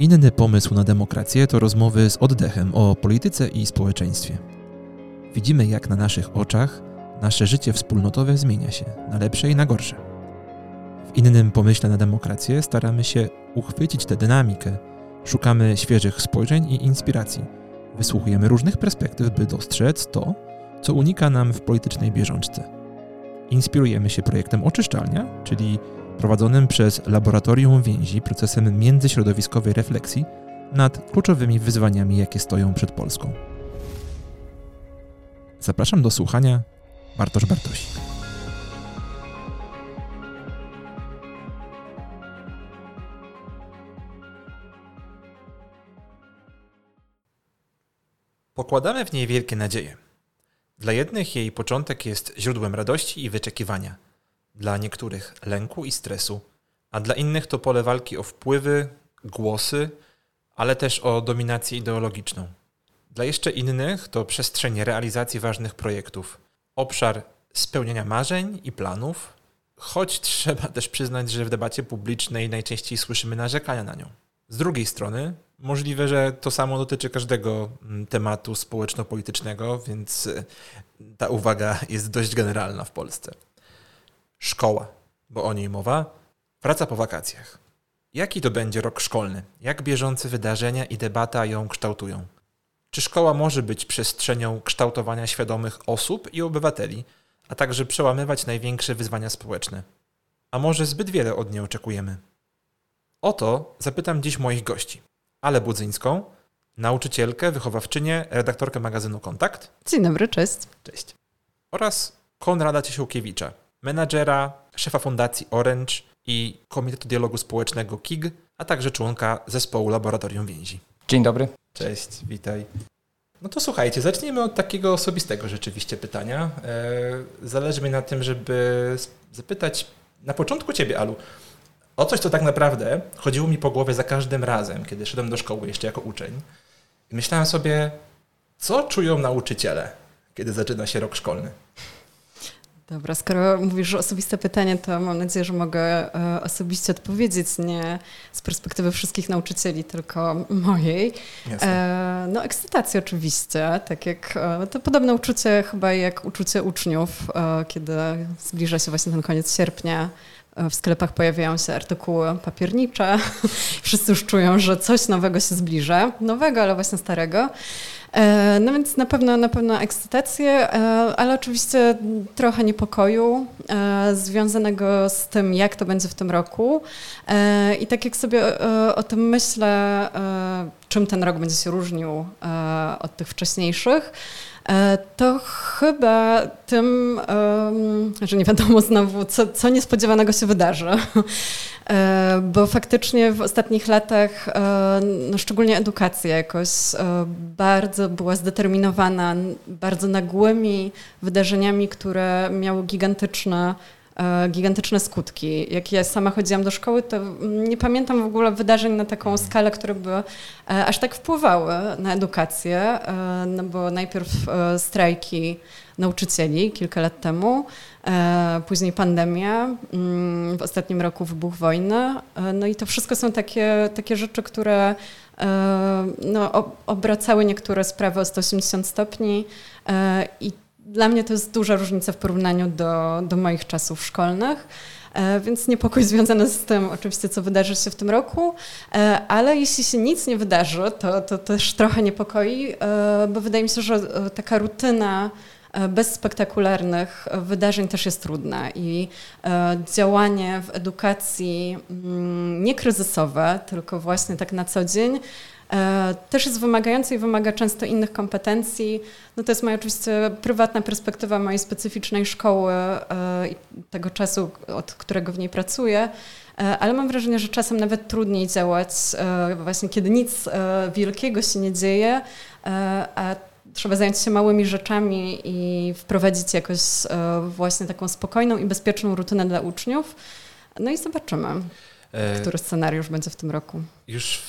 Inny pomysł na demokrację to rozmowy z oddechem o polityce i społeczeństwie. Widzimy, jak na naszych oczach nasze życie wspólnotowe zmienia się na lepsze i na gorsze. W innym pomyśle na demokrację staramy się uchwycić tę dynamikę, szukamy świeżych spojrzeń i inspiracji, wysłuchujemy różnych perspektyw, by dostrzec to, co unika nam w politycznej bieżączce. Inspirujemy się projektem Oczyszczalnia, czyli prowadzonym przez Laboratorium Więzi procesem międzyśrodowiskowej refleksji nad kluczowymi wyzwaniami, jakie stoją przed Polską. Zapraszam do słuchania Bartosz Bartosik. Pokładamy w niej wielkie nadzieje. Dla jednych jej początek jest źródłem radości i wyczekiwania, dla niektórych lęku i stresu, a dla innych to pole walki o wpływy, głosy, ale też o dominację ideologiczną. Dla jeszcze innych to przestrzeń realizacji ważnych projektów, obszar spełniania marzeń i planów, choć trzeba też przyznać, że w debacie publicznej najczęściej słyszymy narzekania na nią. Z drugiej strony, możliwe, że to samo dotyczy każdego mm, tematu społeczno-politycznego, więc ta uwaga jest dość generalna w Polsce. Szkoła, bo o niej mowa, wraca po wakacjach. Jaki to będzie rok szkolny? Jak bieżące wydarzenia i debata ją kształtują? Czy szkoła może być przestrzenią kształtowania świadomych osób i obywateli, a także przełamywać największe wyzwania społeczne? A może zbyt wiele od niej oczekujemy? O to zapytam dziś moich gości. Ale Budzyńską, nauczycielkę, wychowawczynię, redaktorkę magazynu Kontakt. Dzień dobry, cześć. Cześć. Oraz Konrada Ciesiłkiewicza, menadżera, szefa fundacji Orange i Komitetu Dialogu Społecznego KIG, a także członka zespołu Laboratorium Więzi. Dzień dobry. Cześć, witaj. No to słuchajcie, zacznijmy od takiego osobistego rzeczywiście pytania. E, zależy mi na tym, żeby zapytać na początku Ciebie, Alu, o coś, co tak naprawdę chodziło mi po głowie za każdym razem, kiedy szedłem do szkoły jeszcze jako uczeń. I myślałem sobie, co czują nauczyciele, kiedy zaczyna się rok szkolny. Dobra, skoro mówisz osobiste pytanie, to mam nadzieję, że mogę e, osobiście odpowiedzieć, nie z perspektywy wszystkich nauczycieli, tylko mojej. E, no ekscytacja oczywiście, tak jak e, to podobne uczucie chyba jak uczucie uczniów, kiedy zbliża się właśnie ten koniec sierpnia, w sklepach pojawiają się artykuły papiernicze. Wszyscy już czują, że coś nowego się zbliża. Nowego, ale właśnie starego. E, no więc na pewno, na pewno ekscytację, e, ale oczywiście trochę niepokoju e, związanego z tym, jak to będzie w tym roku. I tak jak sobie o tym myślę, czym ten rok będzie się różnił od tych wcześniejszych, to chyba tym, że nie wiadomo znowu, co, co niespodziewanego się wydarzy. E, bo faktycznie w ostatnich latach, e, no szczególnie edukacja jakoś bardzo była zdeterminowana bardzo nagłymi wydarzeniami, które miały gigantyczne E, gigantyczne skutki. Jak ja sama chodziłam do szkoły, to nie pamiętam w ogóle wydarzeń na taką skalę, które by e, aż tak wpływały na edukację, e, no bo najpierw strajki nauczycieli kilka lat temu, później pandemia, mm, w ostatnim roku wybuch wojny. No i to wszystko są takie, takie rzeczy, które no, obracały niektóre sprawy o 180 stopni i dla mnie to jest duża różnica w porównaniu do, do moich czasów szkolnych. E, więc niepokój związany z tym, oczywiście, co wydarzy się w tym roku, e, ale jeśli się nic nie wydarzy, to, to też trochę niepokoi, e, bo wydaje mi się, że taka rutyna bez spektakularnych wydarzeń też jest trudna i działanie w edukacji mm, nie kryzysowe, tylko właśnie tak na co dzień, też jest wymagający i wymaga często innych kompetencji. No to jest moja oczywiście prywatna perspektywa mojej specyficznej szkoły e, i tego czasu, od którego w niej pracuję. E, ale mam wrażenie, że czasem nawet trudniej działać właśnie kiedy nic wielkiego się nie dzieje, a trzeba zająć się małymi rzeczami i wprowadzić jakoś właśnie taką spokojną i bezpieczną rutynę dla uczniów. No i zobaczymy. E, Który scenariusz będzie w tym roku? Już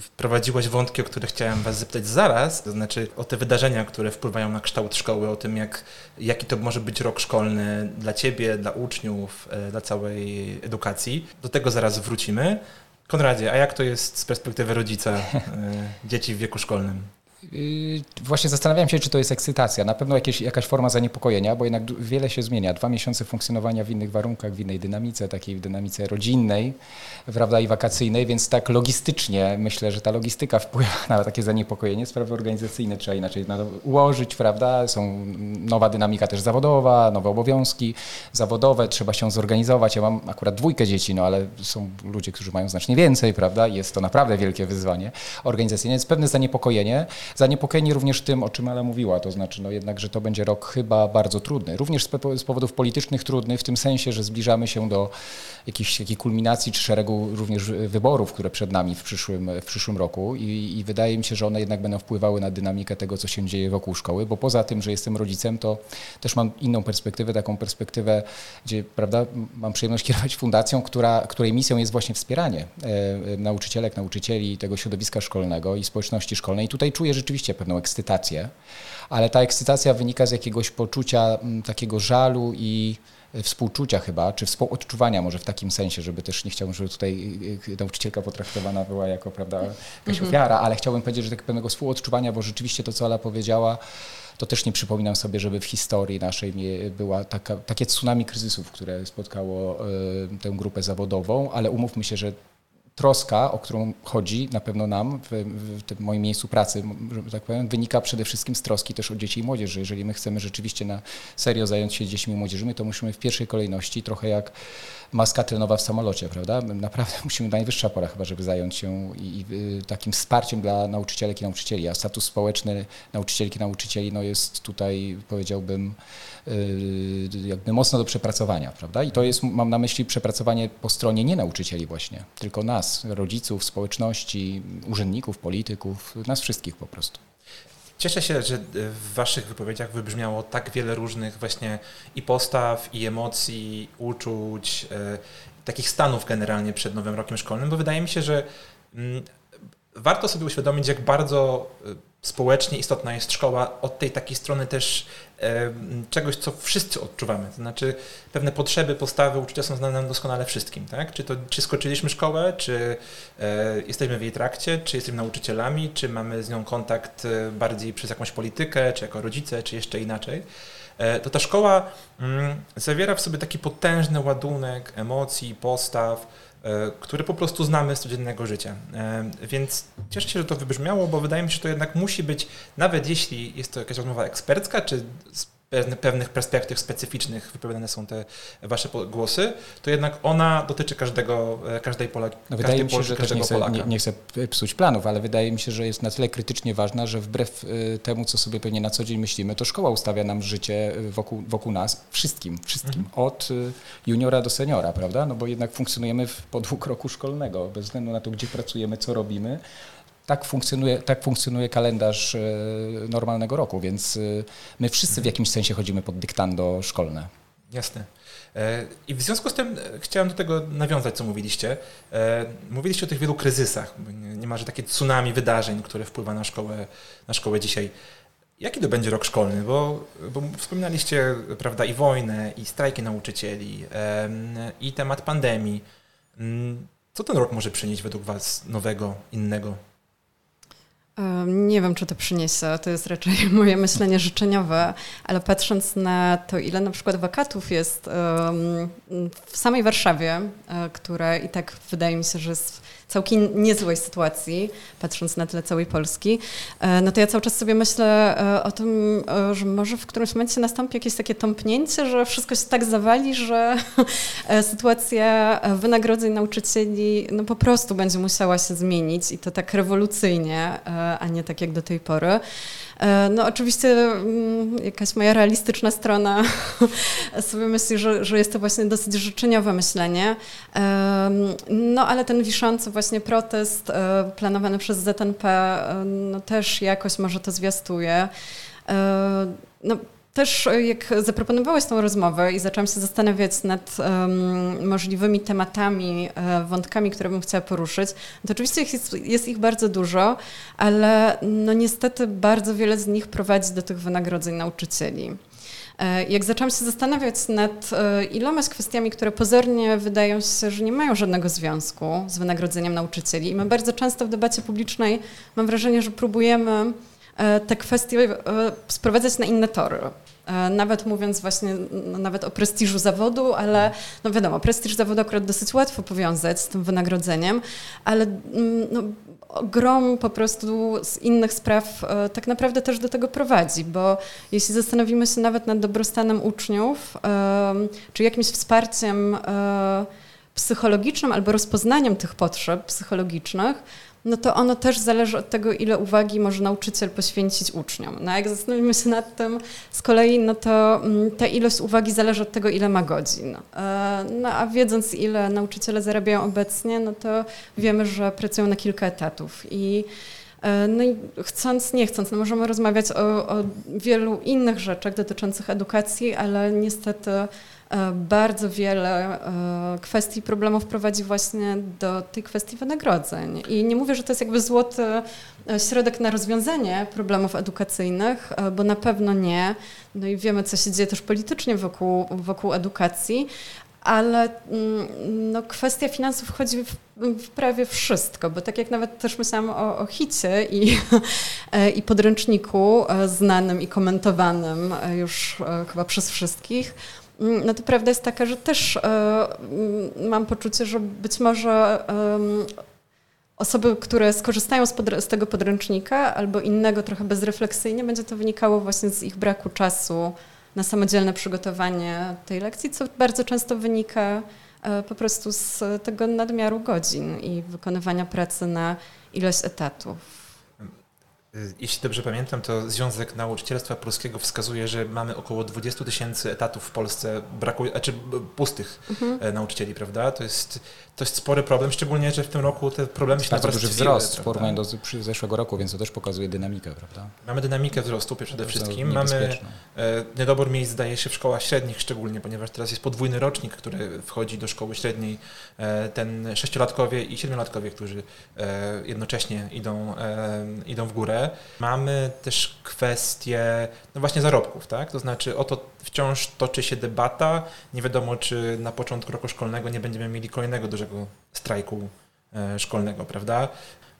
wprowadziłaś wątki, o które chciałem Was zapytać zaraz, to znaczy o te wydarzenia, które wpływają na kształt szkoły, o tym, jak, jaki to może być rok szkolny dla Ciebie, dla uczniów, e, dla całej edukacji. Do tego zaraz wrócimy. Konradzie, a jak to jest z perspektywy rodzica dzieci w wieku szkolnym? Yy, właśnie zastanawiam się, czy to jest ekscytacja. Na pewno jakieś, jakaś forma zaniepokojenia, bo jednak wiele się zmienia. Dwa miesiące funkcjonowania w innych warunkach, w innej dynamice, takiej dynamice rodzinnej, prawda, i wakacyjnej, więc tak logistycznie myślę, że ta logistyka wpływa na takie zaniepokojenie. Sprawy organizacyjne trzeba inaczej ułożyć, prawda? Są nowa dynamika też zawodowa, nowe obowiązki zawodowe, trzeba się zorganizować. Ja mam akurat dwójkę dzieci, no ale są ludzie, którzy mają znacznie więcej, prawda? Jest to naprawdę wielkie wyzwanie organizacyjne, jest pewne zaniepokojenie. Zaniepokojeni również tym, o czym Ala mówiła, to znaczy no jednak, że to będzie rok chyba bardzo trudny. Również z powodów politycznych trudny, w tym sensie, że zbliżamy się do jakiejś takiej kulminacji czy szeregu również wyborów, które przed nami w przyszłym, w przyszłym roku I, i wydaje mi się, że one jednak będą wpływały na dynamikę tego, co się dzieje wokół szkoły, bo poza tym, że jestem rodzicem, to też mam inną perspektywę, taką perspektywę, gdzie prawda, mam przyjemność kierować fundacją, która, której misją jest właśnie wspieranie e nauczycielek, nauczycieli, tego środowiska szkolnego i społeczności szkolnej. I tutaj czuję, że rzeczywiście pewną ekscytację, ale ta ekscytacja wynika z jakiegoś poczucia m, takiego żalu i współczucia chyba, czy współodczuwania może w takim sensie, żeby też nie chciałbym, żeby tutaj y, y, nauczycielka potraktowana była jako prawda, jakaś mhm. ofiara, ale chciałbym powiedzieć, że tak pewnego współodczuwania, bo rzeczywiście to, co Ala powiedziała, to też nie przypominam sobie, żeby w historii naszej była taka, takie tsunami kryzysów, które spotkało y, tę grupę zawodową, ale umówmy się, że troska, o którą chodzi na pewno nam w, w tym moim miejscu pracy, że tak powiem, wynika przede wszystkim z troski też o dzieci i młodzież, że jeżeli my chcemy rzeczywiście na serio zająć się dziećmi i młodzieżami, to musimy w pierwszej kolejności trochę jak maska trenowa w samolocie, prawda? Naprawdę musimy, najwyższa pora chyba, żeby zająć się i, i y, takim wsparciem dla nauczycielek i nauczycieli, a status społeczny nauczycielki i nauczycieli no jest tutaj, powiedziałbym, y, jakby mocno do przepracowania, prawda? I to jest, mam na myśli przepracowanie po stronie nie nauczycieli właśnie, tylko nas, rodziców, społeczności, urzędników, polityków, nas wszystkich po prostu. Cieszę się, że w Waszych wypowiedziach wybrzmiało tak wiele różnych właśnie i postaw, i emocji, uczuć, e, takich stanów generalnie przed Nowym Rokiem Szkolnym, bo wydaje mi się, że mm, warto sobie uświadomić, jak bardzo e, społecznie istotna jest szkoła od tej takiej strony też e, czegoś, co wszyscy odczuwamy. To znaczy pewne potrzeby, postawy, uczucia są znane nam doskonale wszystkim. Tak? Czy, to, czy skończyliśmy szkołę, czy e, jesteśmy w jej trakcie, czy jesteśmy nauczycielami, czy mamy z nią kontakt e, bardziej przez jakąś politykę, czy jako rodzice, czy jeszcze inaczej. E, to ta szkoła mm, zawiera w sobie taki potężny ładunek emocji, postaw, który po prostu znamy z codziennego życia. E, więc cieszę się, że to wybrzmiało, bo wydaje mi się, że to jednak musi być, nawet jeśli jest to jakaś rozmowa ekspercka, czy pewnych perspektyw specyficznych wypowiadane są te wasze głosy, to jednak ona dotyczy każdego, e, każdej Polaki. No wydaje mi się, że też nie chcę, nie, nie chcę, psuć planów, ale wydaje mi się, że jest na tyle krytycznie ważna, że wbrew e, temu, co sobie pewnie na co dzień myślimy, to szkoła ustawia nam życie e, wokół, wokół nas, wszystkim, wszystkim, mhm. od juniora do seniora, prawda? No bo jednak funkcjonujemy w podwójnym roku szkolnego, bez względu na to, gdzie pracujemy, co robimy, tak funkcjonuje, tak funkcjonuje kalendarz e, normalnego roku, więc e, my wszyscy w jakimś sensie chodzimy pod dyktando szkolne. Jasne. E, I w związku z tym chciałem do tego nawiązać, co mówiliście. Mówiliście o tych wielu kryzysach, niemalże takie tsunami wydarzeń, które wpływa na szkołę, na szkołę dzisiaj. Jaki to będzie rok szkolny? Bo, bo wspominaliście prawda, i wojnę, i strajki nauczycieli, i temat pandemii. Mm, co ten rok może przynieść według Was nowego, innego? Nie wiem, czy to przyniesie. To jest raczej moje myślenie życzeniowe, ale patrząc na to, ile na przykład wakatów jest w samej Warszawie, e, które i tak wydaje mi się, że jest całkiem niezłej sytuacji, patrząc na tle całej Polski, e, no to ja cały czas sobie myślę e, o tym, e, że może w którymś momencie nastąpi jakieś takie tąpnięcie, że wszystko się tak zawali, że sytuacja wynagrodzeń nauczycieli no po prostu będzie musiała się zmienić i to tak rewolucyjnie, a nie tak jak do tej pory. E, no oczywiście mm, jakaś moja realistyczna strona sobie myśli, że, że jest to właśnie dosyć życzeniowe myślenie. No ale ten wiszący właśnie protest e, planowany przez ZNP e, no, też jakoś może to zwiastuje. No, też e, jak zaproponowałeś tą rozmowę i zaczęłam się zastanawiać nad um, możliwymi tematami, e, wątkami, które bym chciała poruszyć, to oczywiście jest, jest, ich bardzo dużo, ale no niestety bardzo wiele z nich prowadzi do tych wynagrodzeń nauczycieli. Jak zaczęłam się zastanawiać nad iloma kwestiami, które pozornie wydają się, że nie mają żadnego związku z wynagrodzeniem nauczycieli, i my bardzo często w debacie publicznej mam wrażenie, że próbujemy te kwestie sprowadzać na inne tory. E, nawet mówiąc właśnie no, nawet o prestiżu zawodu, ale no wiadomo, prestiż zawodu akurat dosyć łatwo powiązać z tym wynagrodzeniem, ale mm, no, grom po prostu z innych spraw e, tak naprawdę też do tego prowadzi, bo jeśli zastanowimy się nawet nad dobrostanem uczniów, e, czy jakimś wsparciem psychologicznym albo rozpoznaniem tych potrzeb psychologicznych, no to ono też zależy od tego, ile uwagi może nauczyciel poświęcić uczniom. No jak zastanowimy się nad tym z kolei, no to mm, ta ilość uwagi zależy od tego, ile ma godzin. E, no a wiedząc, ile nauczyciele zarabiają obecnie, no to wiemy, że pracują na kilka etatów i e, no i chcąc, nie chcąc, no możemy rozmawiać o, o wielu innych rzeczach dotyczących edukacji, ale niestety bardzo wiele e, kwestii problemów prowadzi właśnie do tej kwestii wynagrodzeń. I nie mówię, że to jest jakby złoty e, środek na rozwiązanie problemów edukacyjnych, bo na pewno nie. No i wiemy, co się dzieje też politycznie wokół, wokół edukacji, ale mm, no, kwestia finansów wchodzi w, w, prawie wszystko, bo tak jak nawet też myślałam o, o hicie i, i podręczniku znanym i komentowanym już chyba przez wszystkich, no to prawda jest taka, że też e, mm, mam poczucie, że być może osoby, które skorzystają z, z, tego podręcznika albo innego trochę bezrefleksyjnie, będzie to wynikało właśnie z ich braku czasu na samodzielne przygotowanie tej lekcji, co bardzo często wynika e, po prostu z tego nadmiaru godzin i wykonywania pracy na ilość etatów. Y, jeśli dobrze pamiętam, to Związek Nauczycielstwa Polskiego wskazuje, że mamy około 20 tysięcy etatów w Polsce brakuje, znaczy pustych mhm. E, nauczycieli, prawda? To jest, to jest spory problem, szczególnie, że w tym roku te problemy się Bardzo duży wzrost w porównaniu do zeszłego roku, więc to też pokazuje dynamikę, prawda? Mamy dynamikę wzrostu przede wszystkim. Mamy e, niedobór miejsc, zdaje się, w szkołach średnich szczególnie, ponieważ teraz jest podwójny rocznik, który wchodzi do szkoły średniej. E, ten sześciolatkowie i siedmiolatkowie, którzy jednocześnie idą, idą w górę. Mamy też kwestię, no właśnie zarobków, tak? To znaczy o to wciąż toczy się debata. Nie wiadomo, czy na początku roku szkolnego nie będziemy mieli kolejnego dużego strajku e, szkolnego, prawda?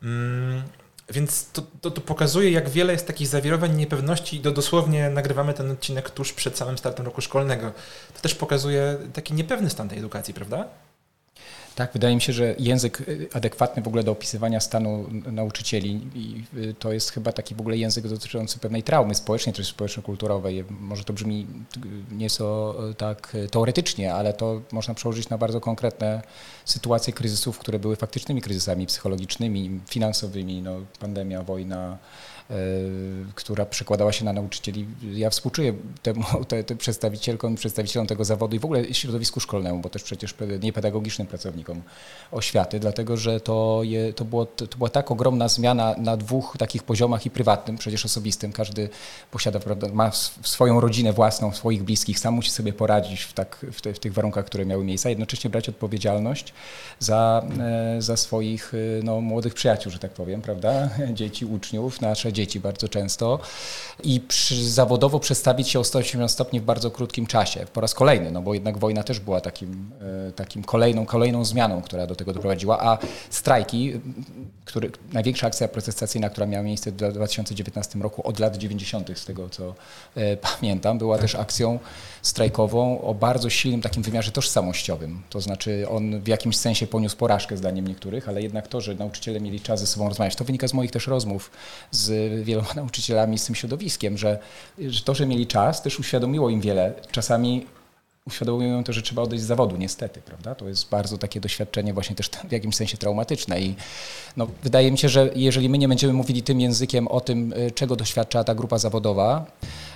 Mm, więc to, to, to, pokazuje, jak wiele jest takich zawirowań, niepewności i do, dosłownie nagrywamy ten odcinek tuż przed samym startem roku szkolnego. To też pokazuje taki niepewny stan tej edukacji, prawda? Tak, wydaje mi się, że język y, adekwatny w ogóle do opisywania stanu nauczycieli i y, to jest chyba taki w ogóle język dotyczący pewnej traumy społecznej czy społeczno-kulturowej. Może to brzmi nieco y, tak teoretycznie, ale to można przełożyć na bardzo konkretne sytuacje kryzysów, które były faktycznymi kryzysami psychologicznymi, finansowymi, no, pandemia, wojna, która przekładała się na nauczycieli. Ja współczuję temu, te, te przedstawicielkom, przedstawicielom tego zawodu i w ogóle środowisku szkolnemu, bo też przecież niepedagogicznym pracownikom oświaty, dlatego że to, je, to, było, to była tak ogromna zmiana na dwóch takich poziomach i prywatnym, przecież osobistym. Każdy posiada, prawda, ma swoją rodzinę własną, swoich bliskich, sam musi sobie poradzić w, tak, w, te, w tych warunkach, które miały miejsce, a jednocześnie brać odpowiedzialność za, e, za swoich e, no, młodych przyjaciół, że tak powiem, prawda, dzieci, uczniów, nasze dzieci bardzo często i przy, zawodowo przestawić się o 180 stopni w bardzo krótkim czasie, po raz kolejny, no bo jednak wojna też była takim, e, takim kolejną, kolejną zmianą, która do tego doprowadziła, a strajki, który, największa akcja protestacyjna, która miała miejsce w 2019 roku od lat 90. z tego co e, pamiętam, była też akcją strajkową o bardzo silnym takim wymiarze tożsamościowym. To znaczy on w jakimś sensie poniósł porażkę zdaniem niektórych, ale jednak to, że nauczyciele mieli czas ze sobą rozmawiać, to wynika z moich też rozmów z wieloma nauczycielami, z tym środowiskiem, że, że to, że mieli czas, też uświadomiło im wiele. Czasami uświadomiło to, że trzeba odejść z zawodu, niestety, prawda? To jest bardzo takie doświadczenie właśnie też w jakimś sensie traumatyczne i no, wydaje mi się, że jeżeli my nie będziemy mówili tym językiem o tym, y, czego doświadcza ta grupa zawodowa,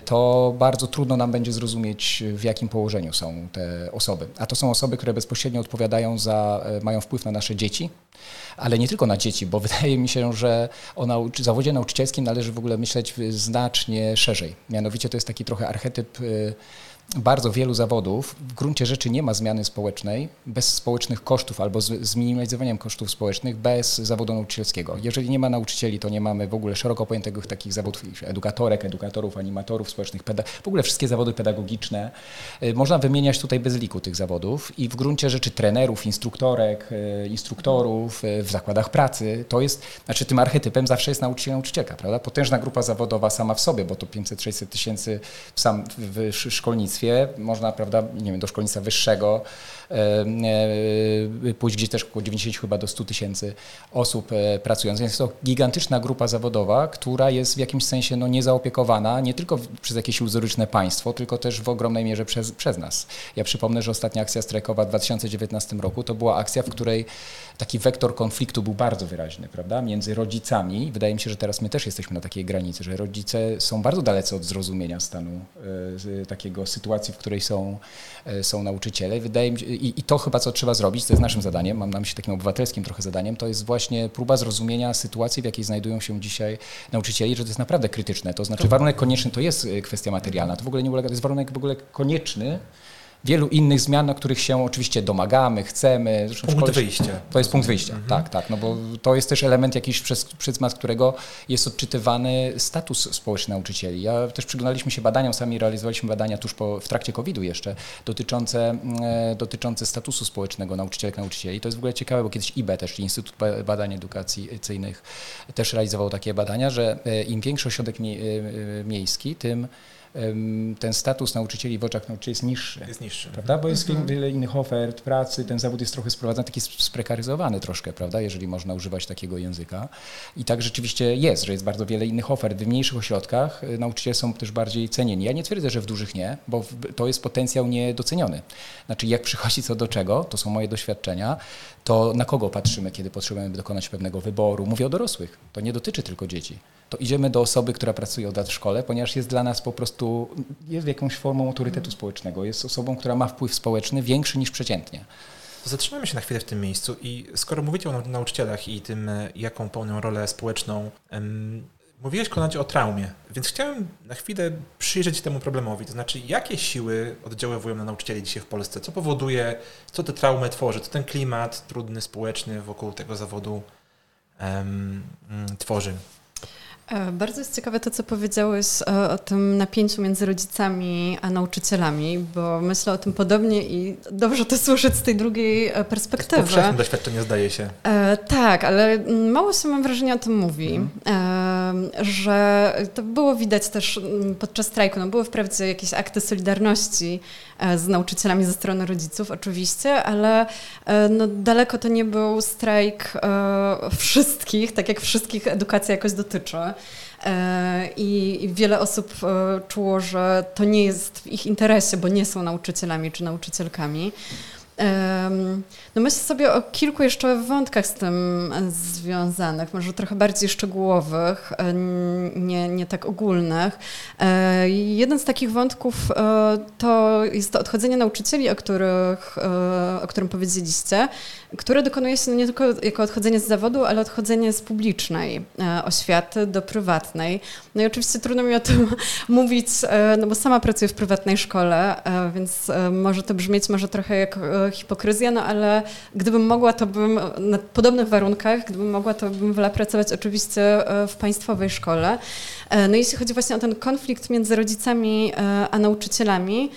to bardzo trudno nam będzie zrozumieć, w jakim położeniu są te osoby. A to są osoby, które bezpośrednio odpowiadają za, y, mają wpływ na nasze dzieci, ale nie tylko na dzieci, bo wydaje mi się, że o nauczy- zawodzie nauczycielskim należy w ogóle myśleć znacznie szerzej. Mianowicie to jest taki trochę archetyp y, bardzo wielu zawodów w gruncie rzeczy nie ma zmiany społecznej bez społecznych kosztów albo z zminimalizowaniem kosztów społecznych bez zawodu nauczycielskiego. Jeżeli nie ma nauczycieli, to nie mamy w ogóle szeroko pojętych takich zawodów edukatorek, edukatorów, animatorów społecznych, w ogóle wszystkie zawody pedagogiczne. Y, można wymieniać tutaj bez liku tych zawodów i w gruncie rzeczy trenerów, instruktorek, y, instruktorów y, w zakładach pracy, to jest, znaczy tym archetypem zawsze jest nauczyciel, nauczycielka, prawda? Potężna grupa zawodowa sama w sobie, bo to 500-600 tysięcy w, w szkolnictwie, można, prawda, nie wiem, do szkolnictwa wyższego pójść gdzieś też około 90 chyba do 100 tysięcy osób e, pracujących. Jest to gigantyczna grupa zawodowa, która jest w jakimś sensie no, niezaopiekowana nie tylko przez jakieś iluzoryczne państwo, tylko też w ogromnej mierze przez, przez nas. Ja przypomnę, że ostatnia akcja strajkowa w 2019 roku to była akcja, w której taki wektor konfliktu był bardzo wyraźny, prawda, między rodzicami. Wydaje mi się, że teraz my też jesteśmy na takiej granicy, że rodzice są bardzo dalece od zrozumienia stanu e, takiego sytuacji, w której są, e, są nauczyciele. Wydaje mi się, i, i to chyba, co trzeba zrobić, to jest naszym zadaniem, mam na myśli takim obywatelskim trochę zadaniem, to jest właśnie próba zrozumienia sytuacji, w jakiej znajdują się dzisiaj nauczycieli, że to jest naprawdę krytyczne. To znaczy warunek konieczny to jest e, kwestia materialna, to w ogóle nie ulega, to jest warunek w ogóle konieczny, wielu innych zmian, o których się oczywiście domagamy, chcemy. Zresztą punkt wyjścia. To jest punkt wyjścia, mhm. tak, tak, no bo to jest też element jakiś, przez pryzmat którego jest odczytywany status społeczny nauczycieli. Ja też przyglądaliśmy się badaniom, sami realizowaliśmy badania tuż po, w trakcie COVID-u jeszcze, dotyczące, e, dotyczące statusu społecznego nauczycielek, nauczycieli. To jest w ogóle ciekawe, bo kiedyś IBE też, Instytut Badań Edukacyjnych też realizował takie badania, że e, im większy ośrodek mie e, miejski, tym ten status nauczycieli w oczach nauczycieli jest niższy. Jest niższy. Prawda? Bo jest mhm. wiele innych ofert pracy, ten zawód jest trochę sprowadzany, taki sprekaryzowany troszkę, prawda, jeżeli można używać takiego języka. I tak rzeczywiście jest, że jest bardzo wiele innych ofert. W mniejszych ośrodkach y, nauczyciele są też bardziej cenieni. Ja nie twierdzę, że w dużych nie, bo to jest potencjał niedoceniony. Znaczy, jak przychodzi co do czego, to są moje doświadczenia, to na kogo patrzymy, kiedy potrzebujemy dokonać pewnego wyboru? Mówię o dorosłych. To nie dotyczy tylko dzieci. To idziemy do osoby, która pracuje od lat w szkole, ponieważ jest dla nas po prostu, jest jakąś formą autorytetu społecznego. Jest osobą, która ma wpływ społeczny większy niż przeciętnie. Zatrzymamy się na chwilę w tym miejscu i skoro mówicie o nauczycielach i tym, e, jaką pełnią rolę społeczną, Mówiłeś, Konacie, o traumie, więc chciałem na chwilę przyjrzeć temu problemowi. To znaczy, jakie siły oddziaływują na nauczycieli dzisiaj w Polsce? Co powoduje, co te traumy tworzy? Co ten klimat trudny, społeczny wokół tego zawodu tworzy? E, bardzo jest ciekawe to, co powiedziałeś o, o, tym napięciu między rodzicami a nauczycielami, bo myślę o tym podobnie i dobrze to słyszeć z tej drugiej e, perspektywy. To powszechne doświadczenie zdaje się. E, tak, ale mało się mam wrażenie o tym mówi, mhm. e, że to było widać też podczas strajku. No, były wprawdzie jakieś akty solidarności e, z nauczycielami ze strony rodziców oczywiście, ale e, no, daleko to nie był strajk wszystkich, tak jak wszystkich edukacja jakoś dotyczy. E, I wiele osób e, czuło, że to nie jest w ich interesie, bo nie są nauczycielami czy nauczycielkami. No myślę sobie o kilku jeszcze wątkach z tym związanych, może trochę bardziej szczegółowych, e, nie, nie tak ogólnych. E, jeden z takich wątków e, to jest to odchodzenie nauczycieli, o, których, o którym powiedzieliście, które dokonuje się nie tylko jako odchodzenie z zawodu, ale odchodzenie z publicznej oświaty do prywatnej. No i oczywiście trudno mi o tym mówić, no bo sama pracuję w prywatnej szkole, więc może to brzmieć może trochę jak hipokryzja, no ale gdybym mogła, to bym na podobnych warunkach, gdybym mogła, to bym wolała pracować oczywiście e, w państwowej szkole. E, no jeśli chodzi właśnie o ten konflikt między rodzicami e, a nauczycielami,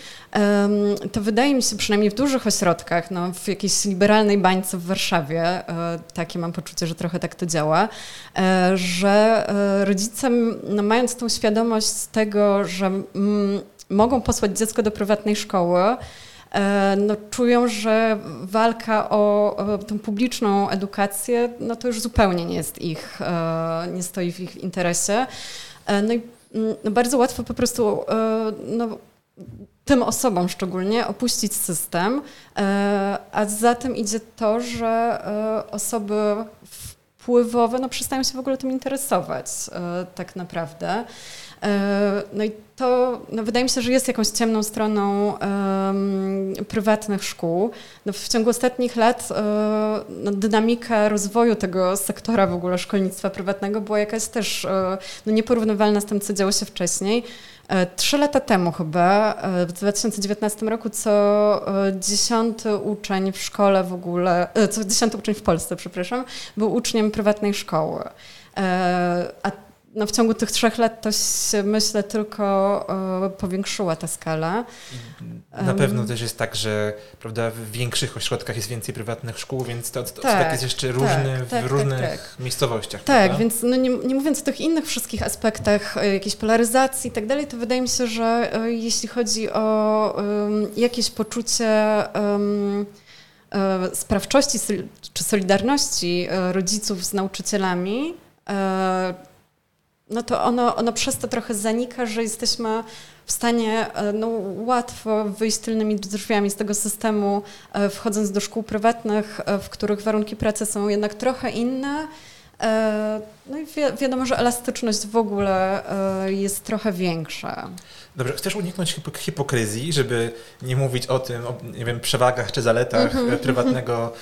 to wydaje mi się, przynajmniej w dużych ośrodkach, no, w jakiejś liberalnej bańce w Warszawie, takie mam poczucie, że trochę tak to działa, że rodzice, no, mając tą świadomość tego, że mogą posłać dziecko do prywatnej szkoły, no, czują, że walka o, o tą publiczną edukację, no to już zupełnie nie jest ich, e, nie stoi w ich interesie. E, no i mm, no bardzo łatwo po prostu no, tym osobom szczególnie opuścić system, a za tym idzie to, że osoby wpływowe no, przestają się w ogóle tym interesować tak naprawdę. No i to no wydaje mi się, że jest jakąś ciemną stroną um, prywatnych szkół. No w ciągu ostatnich lat no dynamika rozwoju tego sektora w ogóle szkolnictwa prywatnego była jakaś też no nieporównywalna z tym, co działo się wcześniej. E, trzy lata temu chyba, e, w 2019 roku, co e, dziesiąty uczeń w szkole w ogóle, co dziesiąty uczeń w Polsce, przepraszam, był uczniem prywatnej szkoły. A no w ciągu tych trzech lat to się, myślę, tylko powiększyła ta skala. Na pewno też jest tak, że prawda, w większych ośrodkach jest więcej prywatnych szkół, więc to, to tak, tak jest jeszcze różny tak, w tak, tak różnych tak, miejscowościach. Tak, prawda? więc no nie, nie, mówiąc o tych innych wszystkich aspektach e, jakiejś polaryzacji i tak dalej, to wydaje mi się, że e, jeśli chodzi o um, jakieś poczucie um, sprawczości czy solidarności rodziców z nauczycielami, no to ono, ono przez to trochę zanika, że jesteśmy w stanie e, no, łatwo wyjść tylnymi drzwiami z tego systemu, e, wchodząc do szkół prywatnych, e, w których warunki pracy są jednak trochę inne. No i wi wiadomo, że elastyczność w ogóle jest trochę większa. Dobrze, chcesz uniknąć hipokryzji, żeby nie mówić o tym, o nie wiem, przewagach czy zaletach mm -hmm. prywatnego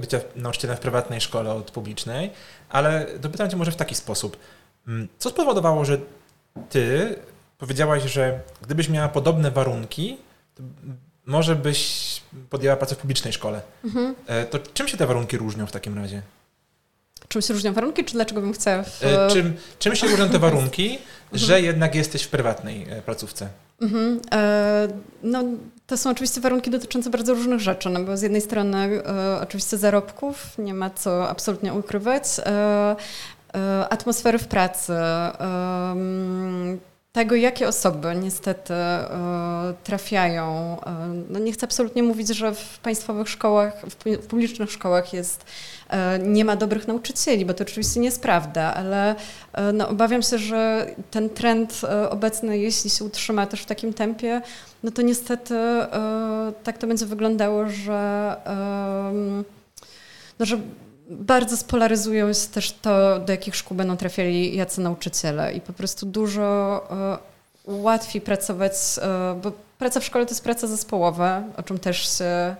bycia nauczycielem w prywatnej szkole od publicznej, ale dopytam cię może w taki sposób. Mm, co spowodowało, że ty powiedziałaś, że gdybyś miała podobne warunki, to może byś podjęła pracę w publicznej szkole. Mhm. E, to czym się te warunki różnią w takim razie? Czym się różnią warunki, czy dlaczego bym chciała? W... E, czym, czym się różnią te warunki, mhm. że jednak jesteś w prywatnej e, placówce? Mhm. no, to są oczywiście warunki dotyczące bardzo różnych rzeczy, no bo z jednej strony e, oczywiście zarobków, nie ma co absolutnie ukrywać, e, atmosfery w pracy, tego, jakie osoby niestety e, trafiają. E, no nie chcę absolutnie mówić, że w państwowych szkołach, w publicznych szkołach jest, e, nie ma dobrych nauczycieli, bo to oczywiście nie jest prawda, ale no, obawiam się, że ten trend obecny, jeśli się utrzyma też w takim tempie, no to niestety tak to będzie wyglądało, że, no, że bardzo spolaryzują się też to, do jakich szkół będą trafiali jacy nauczyciele i po prostu dużo y, łatwiej pracować, y, bo praca w szkole to jest praca zespołowa, o czym też się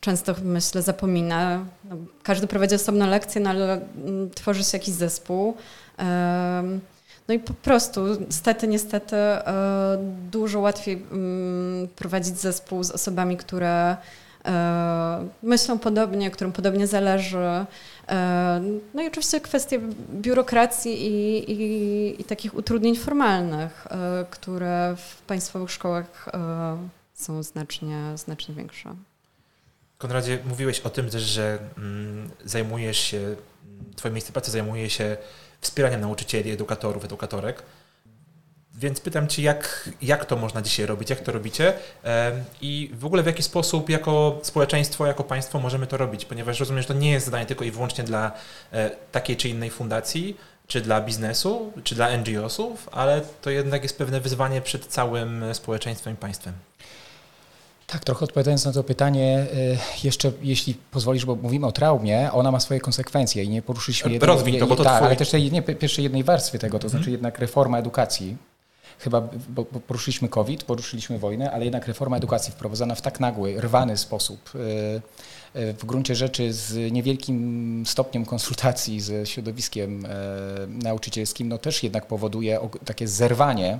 często myślę zapomina. No, każdy prowadzi osobną lekcję, no ale mm, tworzy się jakiś zespół. No i po prostu, niestety, niestety, dużo łatwiej mm, prowadzić zespół z osobami, które E, myślą podobnie, którym podobnie zależy. E, no i oczywiście kwestie biurokracji i, i, i takich utrudnień formalnych, e, które w państwowych szkołach są znacznie, znacznie większe. Konradzie, mówiłeś o tym też, że mm, zajmujesz się, twoje miejsce pracy zajmuje się wspieraniem nauczycieli, edukatorów, edukatorek. Więc pytam Cię, jak, jak to można dzisiaj robić, jak to robicie? I w ogóle w jaki sposób jako społeczeństwo, jako państwo możemy to robić, ponieważ rozumiem, że to nie jest zadanie tylko i wyłącznie dla e, takiej czy innej fundacji, czy dla biznesu, czy dla NGO-sów, ale to jednak jest pewne wyzwanie przed całym społeczeństwem i państwem. Tak, trochę odpowiadając na to pytanie, e, jeszcze jeśli pozwolisz, bo mówimy o traumie, ona ma swoje konsekwencje i nie poruszyliśmy jednej, Rozwij to, bo to tak, ale też tej nie, pierwszej jednej warstwy tego, to mhm. znaczy jednak reforma edukacji chyba, bo, bo poruszyliśmy COVID, poruszyliśmy wojnę, ale jednak reforma edukacji wprowadzona w tak nagły, rwany sposób, e, e, w gruncie rzeczy z niewielkim stopniem konsultacji ze środowiskiem e, nauczycielskim, no też jednak powoduje takie zerwanie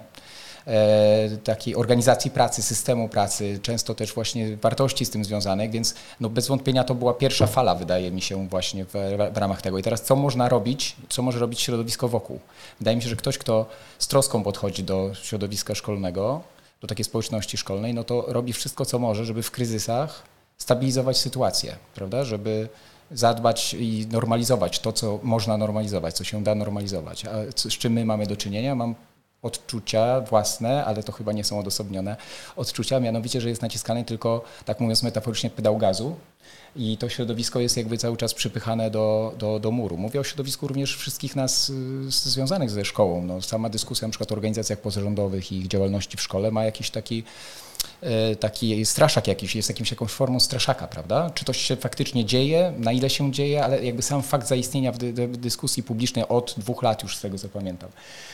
takiej organizacji pracy, systemu pracy, często też właśnie wartości z tym związanych, więc no bez wątpienia to była pierwsza fala, wydaje mi się, właśnie w, w ramach tego. I teraz co można robić, co może robić środowisko wokół? Wydaje mi się, że ktoś, kto z troską podchodzi do środowiska szkolnego, do takiej społeczności szkolnej, no to robi wszystko, co może, żeby w kryzysach stabilizować sytuację, prawda? Żeby zadbać i normalizować to, co można normalizować, co się da normalizować. A z czym my mamy do czynienia? Mam odczucia własne, ale to chyba nie są odosobnione odczucia, mianowicie, że jest naciskany tylko, tak mówiąc metaforycznie, pedał gazu i to środowisko jest jakby cały czas przypychane do, do, do muru. Mówię o środowisku również wszystkich nas y, związanych ze szkołą. No, sama dyskusja na przykład o organizacjach pozarządowych i ich działalności w szkole ma jakiś taki y, taki straszak jakiś, jest jakimś jakąś formą straszaka, prawda? Czy to się faktycznie dzieje, na ile się dzieje, ale jakby sam fakt zaistnienia w, dy, w dyskusji publicznej od dwóch lat już z tego co pamiętam,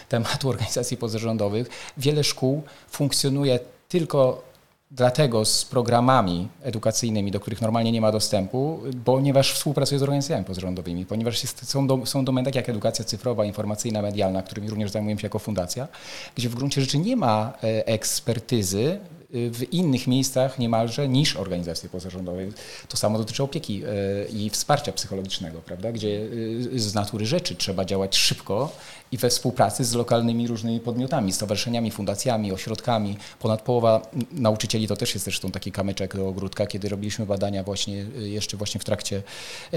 tematu organizacji pozarządowych, wiele szkół funkcjonuje tylko dlatego z programami edukacyjnymi, do których normalnie nie ma dostępu, ponieważ współpracuje z organizacjami pozarządowymi, ponieważ jest, są, do, są domeny takie jak edukacja cyfrowa, informacyjna, medialna, którymi również zajmujemy się jako fundacja, gdzie w gruncie rzeczy nie ma e, ekspertyzy w innych miejscach niemalże niż organizacje pozarządowe. To samo dotyczy opieki e, i wsparcia psychologicznego, prawda? gdzie e, z natury rzeczy trzeba działać szybko i we współpracy z lokalnymi różnymi podmiotami, stowarzyszeniami, fundacjami, ośrodkami. Ponad połowa nauczycieli, to też jest zresztą taki kamyczek do ogródka, kiedy robiliśmy badania właśnie e, jeszcze właśnie w trakcie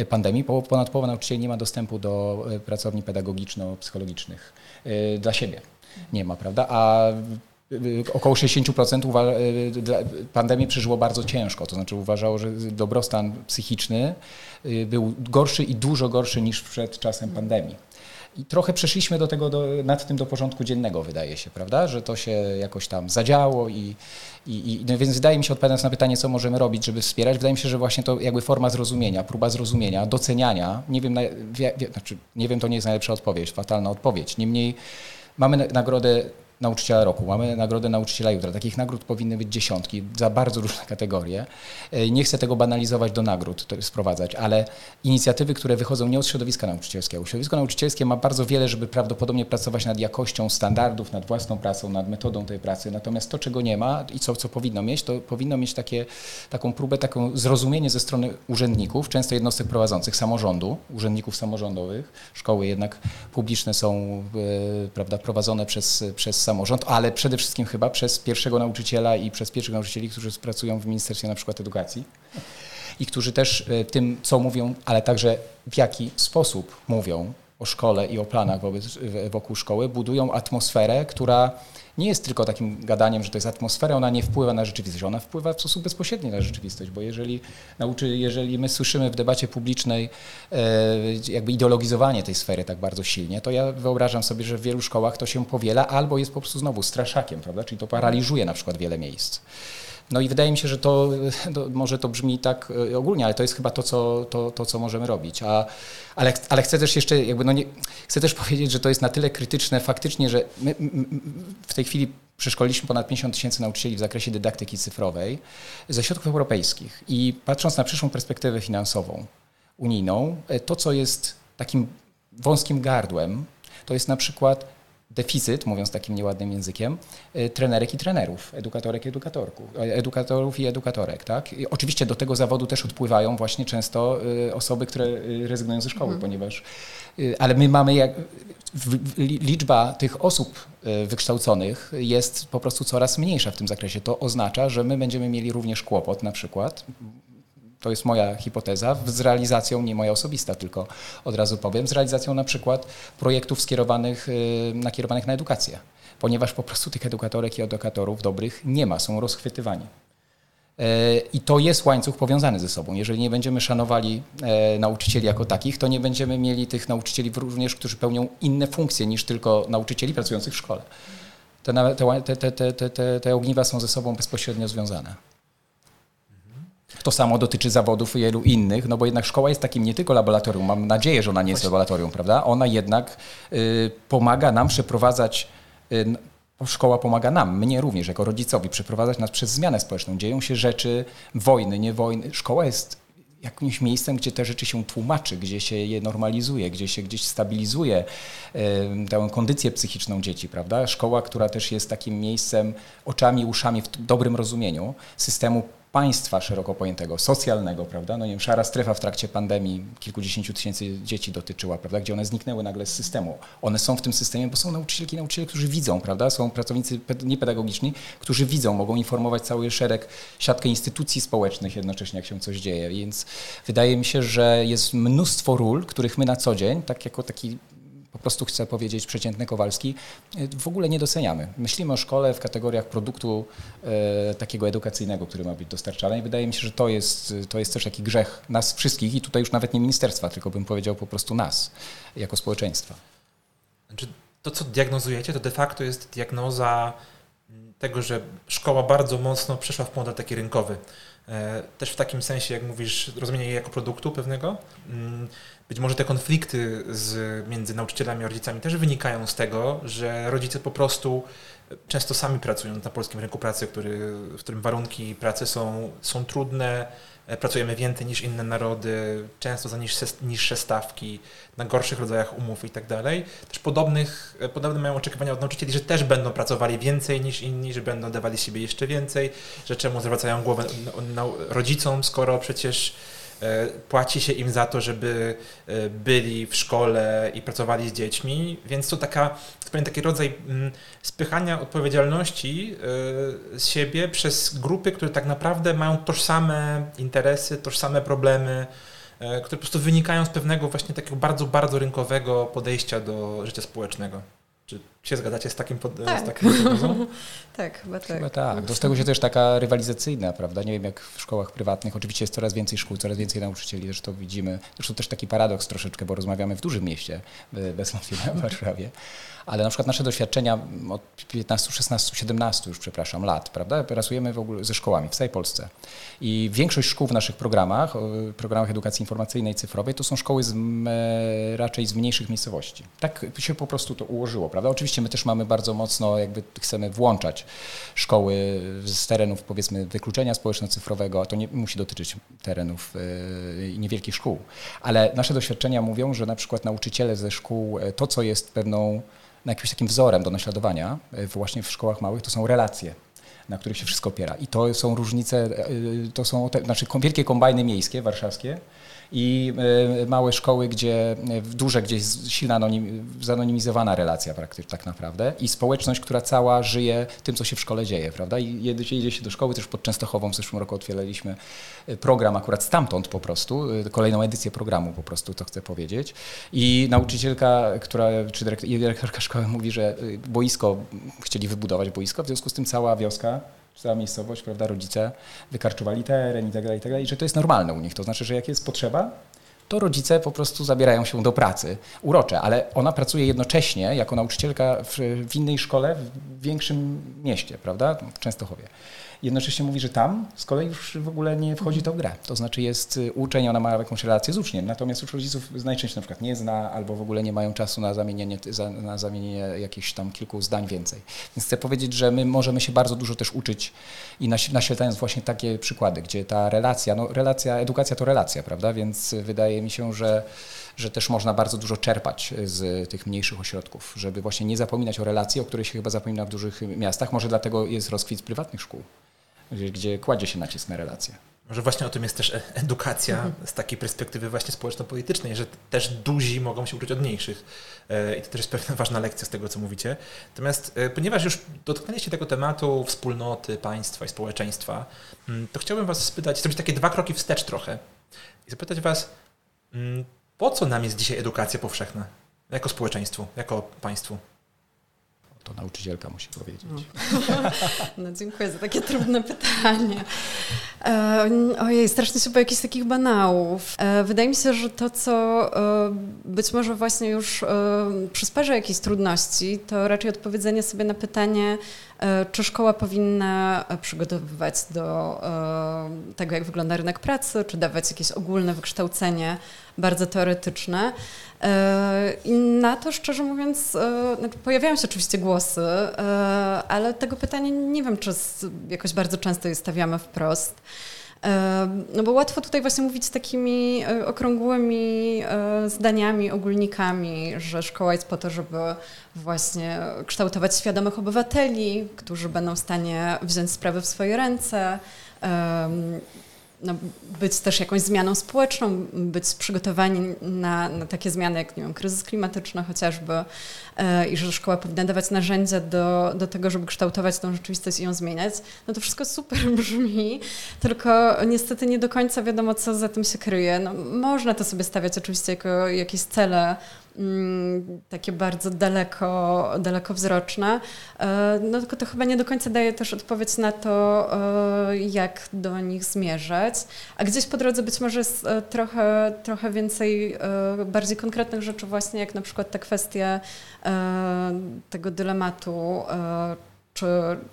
pandemii, ponad połowa nauczycieli nie ma dostępu do pracowni pedagogiczno-psychologicznych dla siebie. Nie ma, prawda? A około 60% y, pandemię przeżyło bardzo ciężko, to znaczy uważało, że dobrostan psychiczny y, był gorszy i dużo gorszy niż przed czasem pandemii. I trochę przeszliśmy do tego, do, nad tym do porządku dziennego, wydaje się, prawda? Że to się jakoś tam zadziało i, i, i no więc wydaje mi się, odpowiadając na pytanie, co możemy robić, żeby wspierać, wydaje mi się, że właśnie to jakby forma zrozumienia, próba zrozumienia, doceniania, nie wiem, wie, wie, znaczy, nie wiem, to nie jest najlepsza odpowiedź, fatalna odpowiedź. Niemniej mamy nagrodę nauczyciela roku, mamy nagrodę nauczyciela jutra. Takich nagród powinny być dziesiątki za bardzo różne kategorie. E, nie chcę tego banalizować do nagród, sprowadzać, ale inicjatywy, które wychodzą nie od środowiska nauczycielskiego. Środowisko nauczycielskie ma bardzo wiele, żeby prawdopodobnie pracować nad jakością standardów, nad własną pracą, nad metodą tej pracy. Natomiast to, czego nie ma i co, co powinno mieć, to powinno mieć takie, taką próbę, taką zrozumienie ze strony urzędników, często jednostek prowadzących, samorządu, urzędników samorządowych. Szkoły jednak publiczne są e, prawda, prowadzone przez, przez samorząd samorząd, ale przede wszystkim chyba przez pierwszego nauczyciela i przez pierwszych nauczycieli, którzy pracują w Ministerstwie na przykład Edukacji i którzy też e, tym, co mówią, ale także w jaki sposób mówią o szkole i o planach wokół szkoły, budują atmosferę, która nie jest tylko takim gadaniem, że to jest atmosfera, ona nie wpływa na rzeczywistość, ona wpływa w sposób bezpośredni na rzeczywistość, bo jeżeli, nauczy, jeżeli my słyszymy w debacie publicznej e, jakby ideologizowanie tej sfery tak bardzo silnie, to ja wyobrażam sobie, że w wielu szkołach to się powiela albo jest po prostu znowu straszakiem, prawda? czyli to paraliżuje na przykład wiele miejsc. No i wydaje mi się, że to, to, może to brzmi tak e, ogólnie, ale to jest chyba to, co, to, to, co możemy robić. A, ale, ale chcę też jeszcze, jakby no nie, chcę też powiedzieć, że to jest na tyle krytyczne faktycznie, że my, my w tej chwili przeszkoliliśmy ponad 50 tysięcy nauczycieli w zakresie dydaktyki cyfrowej ze środków europejskich. I patrząc na przyszłą perspektywę finansową unijną, e, to co jest takim wąskim gardłem, to jest na przykład deficyt, mówiąc takim nieładnym językiem, y, trenerek i trenerów, edukatorek i edukatorków, e, edukatorów i edukatorek. Tak? I oczywiście do tego zawodu też odpływają właśnie często y, osoby, które y, rezygnują ze szkoły, mhm. ponieważ ale my mamy jak, liczba tych osób wykształconych jest po prostu coraz mniejsza w tym zakresie. To oznacza, że my będziemy mieli również kłopot na przykład, to jest moja hipoteza, z realizacją, nie moja osobista, tylko od razu powiem, z realizacją na przykład projektów skierowanych, y, nakierowanych na edukację, ponieważ po prostu tych edukatorek i edukatorów dobrych nie ma, są rozchwytywani. E, I to jest łańcuch powiązany ze sobą. Jeżeli nie będziemy szanowali e, nauczycieli jako takich, to nie będziemy mieli tych nauczycieli również, którzy pełnią inne funkcje niż tylko nauczycieli pracujących w szkole. Te, te, te, te ogniwa są ze sobą bezpośrednio związane. To samo dotyczy zawodów wielu innych, no bo jednak szkoła jest takim nie tylko laboratorium, mam nadzieję, że ona nie jest laboratorium, prawda? Ona jednak y, pomaga nam przeprowadzać y, szkoła pomaga nam, mnie również, jako rodzicowi, przeprowadzać nas przez zmianę społeczną. Dzieją się rzeczy, wojny, nie wojny. Szkoła jest jakimś miejscem, gdzie te rzeczy się tłumaczy, gdzie się je normalizuje, gdzie się gdzieś stabilizuje tę kondycję psychiczną dzieci, prawda? Szkoła, która też jest takim miejscem, oczami, uszami w dobrym rozumieniu systemu państwa szeroko pojętego, socjalnego, prawda? No nie wiem, szara strefa w trakcie pandemii kilkudziesięciu tysięcy dzieci dotyczyła, prawda? Gdzie one zniknęły nagle z systemu. One są w tym systemie, bo są nauczycielki, nauczyciele, którzy widzą, prawda? Są pracownicy niepedagogiczni, którzy widzą, mogą informować cały szereg, siatkę instytucji społecznych jednocześnie, jak się coś dzieje. Więc wydaje mi się, że jest mnóstwo ról, których my na co dzień, tak jako taki prostu chcę powiedzieć przeciętny Kowalski, w ogóle nie doceniamy. Myślimy o szkole w kategoriach produktu e, takiego edukacyjnego, który ma być dostarczany i wydaje mi się, że to jest, to jest też taki grzech nas wszystkich i tutaj już nawet nie ministerstwa, tylko bym powiedział po prostu nas jako społeczeństwa. Znaczy, to, co diagnozujecie, to de facto jest diagnoza tego, że szkoła bardzo mocno przeszła w model taki rynkowy. E, też w takim sensie, jak mówisz, rozumienie jej jako produktu pewnego. Być może te konflikty z, między nauczycielami a rodzicami też wynikają z tego, że rodzice po prostu często sami pracują na polskim rynku pracy, który, w którym warunki pracy są, są trudne, E, pracujemy więcej niż inne narody, często za niższe, niższe stawki, na gorszych rodzajach umów i tak dalej. Też podobnych, e, podobne mają oczekiwania od nauczycieli, że też będą pracowali więcej niż inni, że będą dawali siebie jeszcze więcej, że czemu zwracają głowę rodzicom, skoro przecież płaci się im za to, żeby e, byli w szkole i pracowali z dziećmi, więc to taka, taki rodzaj mm, spychania odpowiedzialności e, z siebie przez grupy, które tak naprawdę mają tożsame interesy, tożsame problemy, które po prostu wynikają z pewnego właśnie takiego bardzo, bardzo rynkowego podejścia do życia społecznego. Czy się zgadzacie z takim, pod, tak. z takim tak, chyba tak. Chyba tak. Do tego się też taka rywalizacyjna, prawda? Nie wiem jak w szkołach prywatnych. Oczywiście jest coraz więcej szkół, coraz więcej nauczycieli, też to widzimy. Zresztą też taki paradoks troszeczkę, bo rozmawiamy w dużym mieście, bez wątpienia w Warszawie ale na przykład nasze doświadczenia od 15, 16, 17 już, przepraszam, lat, prawda, pracujemy w ogóle ze szkołami w całej Polsce. I większość szkół w naszych programach, programach edukacji informacyjnej i cyfrowej, to są szkoły z, raczej z mniejszych miejscowości. Tak się po prostu to ułożyło, prawda. Oczywiście my też mamy bardzo mocno, jakby chcemy włączać szkoły z terenów, powiedzmy, wykluczenia społeczno-cyfrowego, to nie musi dotyczyć terenów i niewielkich szkół. Ale nasze doświadczenia mówią, że na przykład nauczyciele ze szkół, e, to co jest pewną na jakimś takim wzorem do naśladowania e, właśnie w szkołach małych, to są relacje na których się wszystko opiera. I to są różnice, e, to są te, znaczy wielkie kombajny miejskie, warszawskie, i e, małe szkoły, gdzie e, duże, gdzie jest silna anonim, zanonimizowana relacja praktycznie tak naprawdę i społeczność, która cała żyje tym, co się w szkole dzieje, prawda? I jedzie, jedzie się do szkoły, też pod Częstochową w zeszłym roku otwieraliśmy program akurat stamtąd po prostu, kolejną edycję programu po prostu, to chcę powiedzieć. I nauczycielka, która, czy dyrektorka szkoły mówi, że boisko, chcieli wybudować boisko, w związku z tym cała wioska cała miejscowość, prawda, rodzice wykarczowali teren i tak dalej, i tak dalej, że to jest normalne u nich. To znaczy, że jak jest potrzeba, to rodzice po prostu zabierają się do pracy. Urocze, ale ona pracuje jednocześnie jako nauczycielka w, w innej szkole w większym mieście, prawda, w Częstochowie jednocześnie mówi, że tam z kolei już w ogóle nie wchodzi to w grę. To znaczy jest y, uczeń, ona ma jakąś relację z uczniem, natomiast już rodziców najczęściej na przykład nie zna albo w ogóle nie mają czasu na zamienienie, na zamienienie jakichś tam kilku zdań więcej. Więc chcę powiedzieć, że my możemy się bardzo dużo też uczyć i naświetlając właśnie takie przykłady, gdzie ta relacja, no relacja, edukacja to relacja, prawda, więc wydaje mi się, że że też można bardzo dużo czerpać z tych mniejszych ośrodków, żeby właśnie nie zapominać o relacji, o której się chyba zapomina w dużych miastach. Może dlatego jest rozkwit prywatnych szkół gdzie, kładzie się nacisk na relacje. Może właśnie o tym jest też e, edukacja mhm. z takiej perspektywy właśnie społeczno-politycznej, że też duzi mogą się uczyć od mniejszych. E, I to też jest pewna ważna lekcja z tego, co mówicie. Natomiast e, ponieważ już dotknęliście tego tematu wspólnoty, państwa i społeczeństwa, mm, to chciałbym Was spytać, zrobić takie dwa kroki wstecz trochę i zapytać Was, mm, po co nam jest dzisiaj edukacja powszechna? Jako społeczeństwu, jako państwu? To nauczycielka musi powiedzieć. No. no dziękuję za takie trudne pytanie. E, ojej, strasznie się jakichś takich banałów. E, wydaje mi się, że to, co e, być może właśnie już e, przysparza jakieś trudności, to raczej odpowiedzenie sobie na pytanie, czy szkoła powinna przygotowywać do e, tego, jak wygląda rynek pracy, czy dawać jakieś ogólne wykształcenie bardzo teoretyczne. E, I na to, szczerze mówiąc, e, znaczy, pojawiają się oczywiście głosy, e, ale tego pytania nie wiem, czy jakoś bardzo często je stawiamy wprost. No bo łatwo tutaj właśnie mówić takimi okrągłymi zdaniami, ogólnikami, że szkoła jest po to, żeby właśnie kształtować świadomych obywateli, którzy będą w stanie wziąć sprawy w swoje ręce, no, być też jakąś zmianą społeczną, być przygotowani na, na takie zmiany jak nie wiem, kryzys klimatyczny chociażby e, i że szkoła powinna dawać narzędzia do, do tego, żeby kształtować tą rzeczywistość i ją zmieniać, no to wszystko super brzmi, tylko niestety nie do końca wiadomo, co za tym się kryje. No, można to sobie stawiać oczywiście jako jakieś cele takie bardzo daleko, dalekowzroczne. E, no tylko to chyba nie do końca daje też odpowiedź na to, e, jak do nich zmierzać. A gdzieś po drodze być może jest e, trochę, trochę więcej bardziej konkretnych rzeczy właśnie, jak na przykład ta kwestia tego dylematu czy,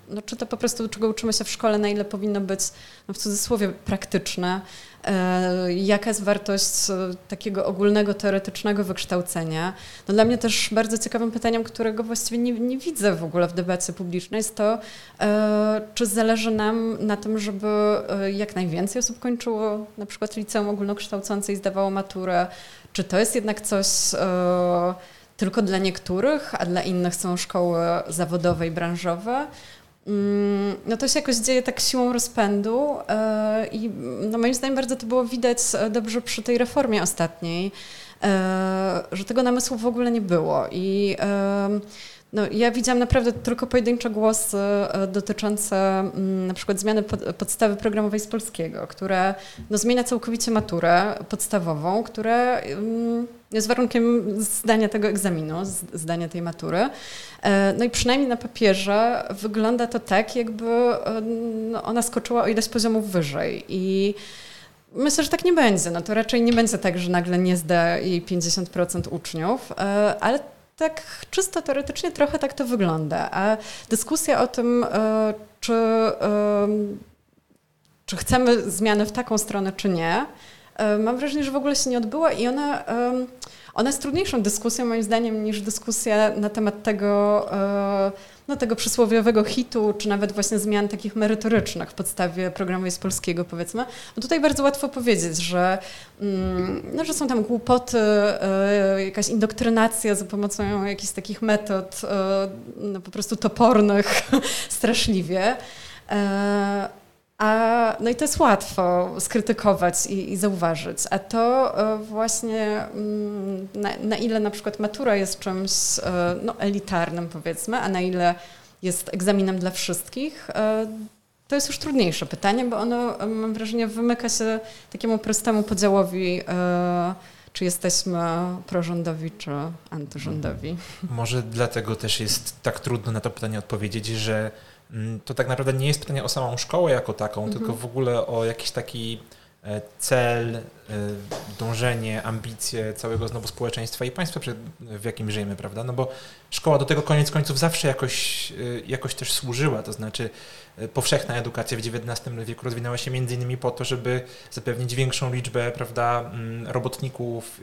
no, czy to po prostu, czego uczymy się w szkole, na ile powinno być no, w cudzysłowie praktyczne, e, jaka jest wartość e, takiego ogólnego, teoretycznego wykształcenia. No, dla mnie też bardzo ciekawym pytaniem, którego właściwie nie, nie widzę w ogóle w debacie publicznej, jest to, e, czy zależy nam na tym, żeby e, jak najwięcej osób kończyło na przykład liceum ogólnokształcące i zdawało maturę, czy to jest jednak coś e, tylko dla niektórych, a dla innych są szkoły zawodowe i branżowe. Mm, no to się jakoś dzieje tak siłą rozpędu e, i no moim zdaniem bardzo to było widać e, dobrze przy tej reformie ostatniej, e, że tego namysłu w ogóle nie było i no, ja widziałam naprawdę tylko pojedyncze głosy e, dotyczące mm, na przykład zmiany podstawy programowej z polskiego, które no, zmienia całkowicie maturę podstawową, która mm, jest warunkiem zdania tego egzaminu, zdania tej matury. E, no i przynajmniej na papierze wygląda to tak, jakby e, no, ona skoczyła o ileś poziomów wyżej i Myślę, że tak nie będzie. No to raczej nie będzie tak, że nagle nie zda jej 50% uczniów, ale tak czysto teoretycznie trochę tak to wygląda. A dyskusja o tym, e, czy, czy chcemy zmiany w taką stronę, czy nie, e, mam wrażenie, że w ogóle się nie odbyła i ona, ona jest trudniejszą dyskusją moim zdaniem niż dyskusja na temat tego, e, no, tego przysłowiowego hitu, czy nawet właśnie zmian takich merytorycznych w podstawie programu z polskiego, powiedzmy. No tutaj bardzo łatwo powiedzieć, że, mm, no, że są tam głupoty, y, jakaś indoktrynacja za pomocą jakichś takich metod y, no, po prostu topornych straszliwie. A, no i to jest łatwo skrytykować i, i zauważyć. A to e, właśnie mm, na, na, ile na przykład matura jest czymś e, no, elitarnym powiedzmy, a na ile jest egzaminem dla wszystkich, e, to jest już trudniejsze pytanie, bo ono mam wrażenie wymyka się takiemu prostemu podziałowi czy jesteśmy prorządowi, czy antyrządowi. Może dlatego też jest tak trudno na to pytanie odpowiedzieć, że to tak naprawdę nie jest pytanie o samą szkołę jako taką, mhm. tylko w ogóle o jakiś taki e, cel, dążenie, ambicje całego znowu społeczeństwa i państwa, w jakim żyjemy, prawda? No bo szkoła do tego koniec końców zawsze jakoś, e, jakoś też służyła, to znaczy powszechna edukacja w XIX wieku rozwinęła się między innymi po to, żeby zapewnić większą liczbę prawda, mm, robotników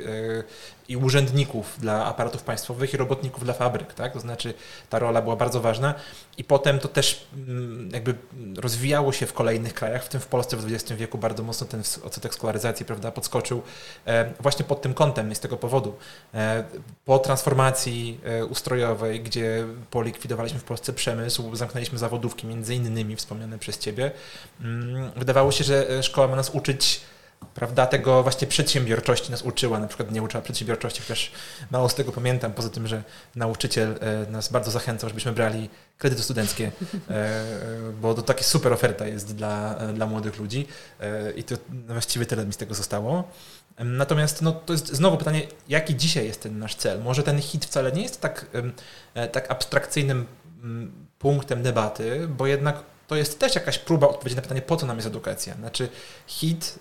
i urzędników dla aparatów państwowych i robotników dla fabryk, tak? To znaczy ta rola była bardzo ważna i potem to też mm, jakby rozwijało się w kolejnych krajach, w tym w Polsce w XX wieku bardzo mocno ten odsetek skolaryzacji, prawda, podskoczył e, właśnie pod tym kątem i z tego powodu. E, po transformacji e, ustrojowej, gdzie polikwidowaliśmy w Polsce przemysł, zamknęliśmy zawodówki, między innymi wspomniane przez Ciebie, mm, wydawało się, że szkoła ma nas uczyć prawda, tego właśnie przedsiębiorczości nas uczyła, na przykład nie uczyła przedsiębiorczości, chociaż mało z tego pamiętam, poza tym, że nauczyciel e, nas bardzo zachęcał, żebyśmy brali kredyty studenckie, e, bo to taka super oferta jest dla, dla młodych ludzi e, i to właściwie tyle mi z tego zostało. Natomiast no, to jest znowu pytanie, jaki dzisiaj jest ten nasz cel? Może ten hit wcale nie jest tak, tak abstrakcyjnym mm, punktem debaty, bo jednak to jest też jakaś próba odpowiedzi na pytanie, po co nam jest edukacja. Znaczy hit,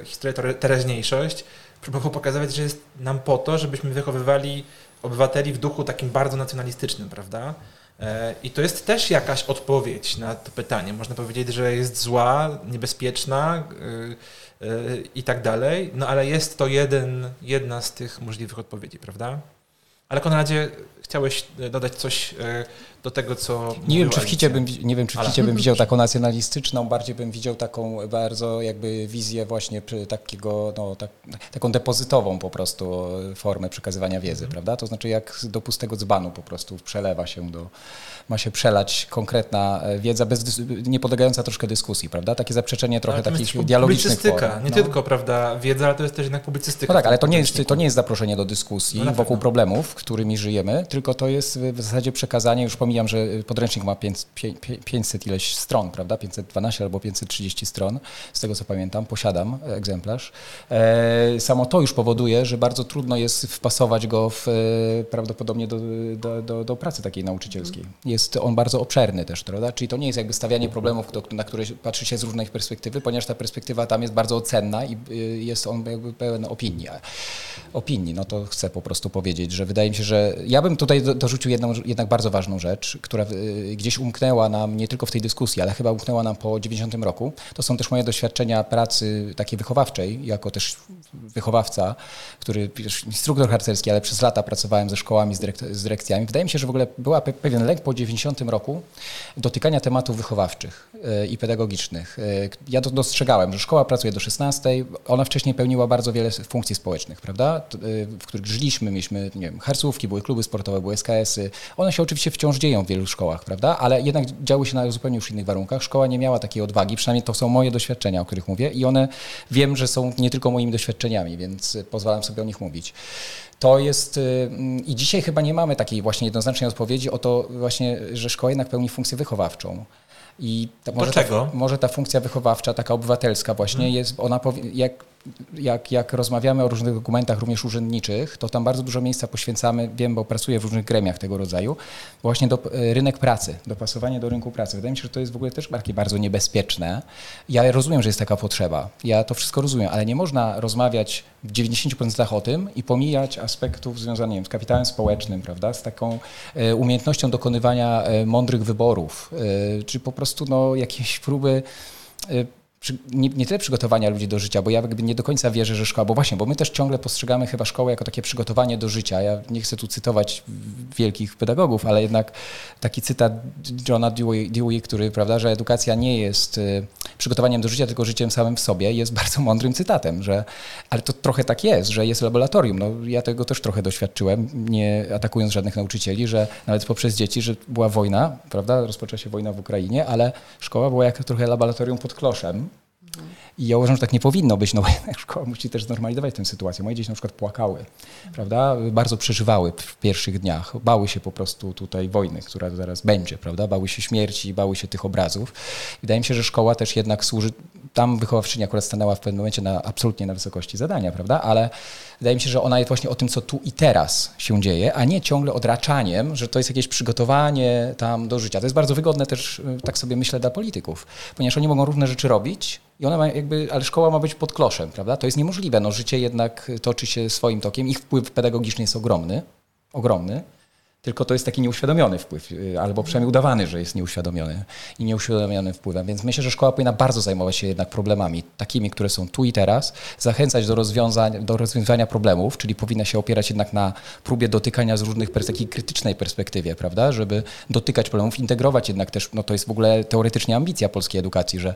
e, historia teraźniejszość próbował pokazywać, że jest nam po to, żebyśmy wychowywali obywateli w duchu takim bardzo nacjonalistycznym, prawda? E, I to jest też jakaś odpowiedź na to pytanie. Można powiedzieć, że jest zła, niebezpieczna e, e, i tak dalej, no ale jest to jeden, jedna z tych możliwych odpowiedzi, prawda? Ale Konradzie, chciałeś dodać coś do tego, co. Nie wiem, czy w hicie bym, nie wiem, czy w hicie bym widział taką nacjonalistyczną, bardziej bym widział taką bardzo jakby wizję właśnie takiego, no, tak, taką depozytową po prostu formę przekazywania wiedzy, mhm. prawda? To znaczy jak do pustego dzbanu po prostu przelewa się do, ma się przelać konkretna e, wiedza, bez, nie podlegająca troszkę dyskusji, prawda? Takie zaprzeczenie trochę takich dialogicznych Publicystyka, form, nie no. tylko, prawda, wiedza, ale to jest też jednak publicystyka. No tak, ale to nie, jest, to nie jest zaproszenie do dyskusji no wokół problemów, którymi żyjemy, tylko to jest w zasadzie przekazanie, już pomijam, że podręcznik ma 500 ileś stron, prawda, 512 albo 530 stron, z tego co pamiętam, posiadam egzemplarz. E, samo to już powoduje, że bardzo trudno jest wpasować go w, e, prawdopodobnie do, do, do, do pracy takiej nauczycielskiej. Jest on bardzo obszerny też, prawda, czyli to nie jest jakby stawianie problemów, na które patrzy się z różnej perspektywy, ponieważ ta perspektywa tam jest bardzo cenna i y, jest on jakby pełen opinii. Opinii, no to chcę po prostu powiedzieć, że wydaje mi się, że ja bym tutaj dorzucił jedną jednak bardzo ważną rzecz, która y, gdzieś umknęła nam nie tylko w tej dyskusji, ale chyba umknęła nam po 90 roku. To są też moje doświadczenia pracy takiej wychowawczej, jako też wychowawca, który instruktor harcerski, ale przez lata pracowałem ze szkołami, z, dyrek z dyrekcjami. Wydaje mi się, że w ogóle była pewien lęk po 90 roku dotykania tematów wychowawczych y, i pedagogicznych. Ja to dostrzegałem, że szkoła pracuje do 16, ona wcześniej pełniła bardzo wiele funkcji społecznych, prawda? Y, w których żyliśmy, mieliśmy, nie wiem, harcówki, były kluby sportowe, były SKS-y. One się oczywiście wciąż dzieją w wielu szkołach, prawda? Ale jednak działy się na zupełnie już innych warunkach. Szkoła nie miała takiej odwagi, przynajmniej to są moje doświadczenia, o których mówię i one wiem, że są nie tylko moimi doświadczeniami, więc pozwalam sobie o nich mówić. To jest y, i dzisiaj chyba nie mamy takiej właśnie jednoznacznej odpowiedzi o to właśnie, że szkoła jednak pełni funkcję wychowawczą. I ta, może, ta, może ta funkcja wychowawcza, taka obywatelska właśnie hmm. jest, ona jak jak, jak rozmawiamy o różnych dokumentach, również urzędniczych, to tam bardzo dużo miejsca poświęcamy, wiem, bo pracuję w różnych gremiach tego rodzaju, właśnie do e, rynek pracy, dopasowanie do rynku pracy. Wydaje mi się, że to jest w ogóle też bardzo niebezpieczne. Ja rozumiem, że jest taka potrzeba. Ja to wszystko rozumiem, ale nie można rozmawiać w 90% o tym i pomijać aspektów związanych z kapitałem społecznym, prawda, z taką e, umiejętnością dokonywania e, mądrych wyborów, czy po prostu no, jakieś próby nie, nie, tyle przygotowania ludzi do życia, bo ja jakby nie do końca wierzę, że szkoła, bo właśnie, bo my też ciągle postrzegamy chyba szkołę jako takie przygotowanie do życia. Ja nie chcę tu cytować wielkich pedagogów, ale jednak taki cytat Johna Dewey, Dewey który, prawda, że edukacja nie jest y, przygotowaniem do życia, tylko życiem samym w sobie, jest bardzo mądrym cytatem, że, ale to trochę tak jest, że jest laboratorium. No, ja tego też trochę doświadczyłem, nie atakując żadnych nauczycieli, że nawet poprzez dzieci, że była wojna, prawda, rozpoczęła się wojna w Ukrainie, ale szkoła była jak trochę laboratorium pod kloszem, i ja uważam, że tak nie powinno być, no bo szkoła musi też znormalizować tę sytuację. Moje dzieci na przykład płakały, prawda? Bardzo przeżywały w pierwszych dniach. Bały się po prostu tutaj wojny, która zaraz będzie, prawda? Bały się śmierci, bały się tych obrazów. Wydaje mi się, że szkoła też jednak służy, tam wychowawczyni akurat stanęła w pewnym momencie na, absolutnie na wysokości zadania, prawda? Ale wydaje mi się, że ona jest właśnie o tym, co tu i teraz się dzieje, a nie ciągle odraczaniem, że to jest jakieś przygotowanie tam do życia. To jest bardzo wygodne też, tak sobie myślę, dla polityków, ponieważ oni mogą różne rzeczy robić, i ona ma jakby, ale szkoła ma być pod kloszem, prawda? To jest niemożliwe. No, życie jednak toczy się swoim tokiem. Ich wpływ pedagogiczny jest ogromny, ogromny tylko to jest taki nieuświadomiony wpływ, y, albo przynajmniej udawany, że jest nieuświadomiony i nieuświadomiony wpływem. Więc myślę, że szkoła powinna bardzo zajmować się jednak problemami, takimi, które są tu i teraz, zachęcać do rozwiązań, do rozwiązywania problemów, czyli powinna się opierać jednak na próbie dotykania z różnych perspektyw, krytycznej perspektywie, prawda, żeby dotykać problemów, integrować jednak też, no to jest w ogóle teoretycznie ambicja polskiej edukacji, że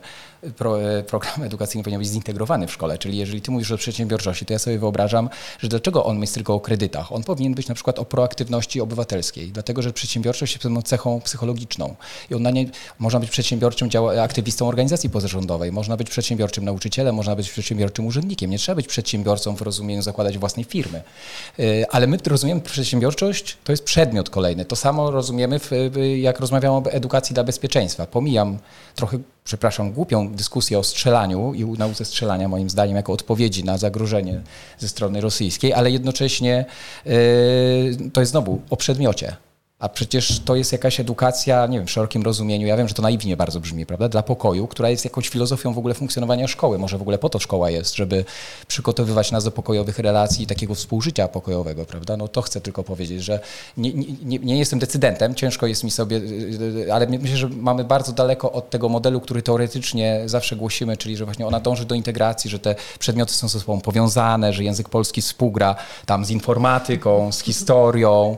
pro, e, program edukacyjny powinien być zintegrowany w szkole, czyli jeżeli ty mówisz o przedsiębiorczości, to ja sobie wyobrażam, że dlaczego on jest tylko o kredytach? On powinien być na przykład o proaktywności obywatelskiej, dlatego że przedsiębiorczość jest pewną cechą psychologiczną i on na nie, można być przedsiębiorczym aktywistą organizacji pozarządowej, można być przedsiębiorczym nauczycielem, można być przedsiębiorczym urzędnikiem. Nie trzeba być przedsiębiorcą w rozumieniu zakładać własnej firmy. Y, ale my rozumiemy przedsiębiorczość, to jest przedmiot kolejny. To samo rozumiemy, w, jak rozmawiamy o edukacji dla bezpieczeństwa. Pomijam trochę przepraszam, głupią dyskusję o strzelaniu i nauce strzelania, moim zdaniem, jako odpowiedzi na zagrożenie ze strony rosyjskiej, ale jednocześnie yy, to jest znowu o przedmiocie. A przecież to jest jakaś edukacja, nie wiem, w szerokim rozumieniu, ja wiem, że to naiwnie bardzo brzmi, prawda, dla pokoju, która jest jakąś filozofią w ogóle funkcjonowania szkoły. Może w ogóle po to szkoła jest, żeby przygotowywać nas do pokojowych relacji, takiego współżycia pokojowego, prawda. No to chcę tylko powiedzieć, że nie, nie, nie jestem decydentem, ciężko jest mi sobie, ale myślę, że mamy bardzo daleko od tego modelu, który teoretycznie zawsze głosimy, czyli że właśnie ona dąży do integracji, że te przedmioty są ze sobą powiązane, że język polski współgra tam z informatyką, z historią.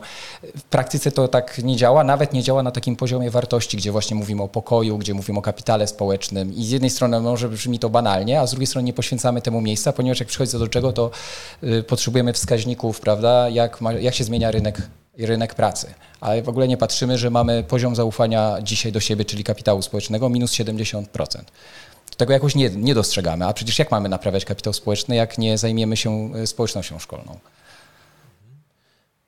W praktyce to tak nie działa, nawet nie działa na takim poziomie wartości, gdzie właśnie mówimy o pokoju, gdzie mówimy o kapitale społecznym i z jednej strony może brzmi to banalnie, a z drugiej strony nie poświęcamy temu miejsca, ponieważ jak przychodzi do czego, to y, potrzebujemy wskaźników, prawda, jak, ma, jak się zmienia rynek rynek pracy. Ale w ogóle nie patrzymy, że mamy poziom zaufania dzisiaj do siebie, czyli kapitału społecznego, minus 70%. Tego jakoś nie, nie dostrzegamy. A przecież jak mamy naprawiać kapitał społeczny, jak nie zajmiemy się y, społecznością szkolną?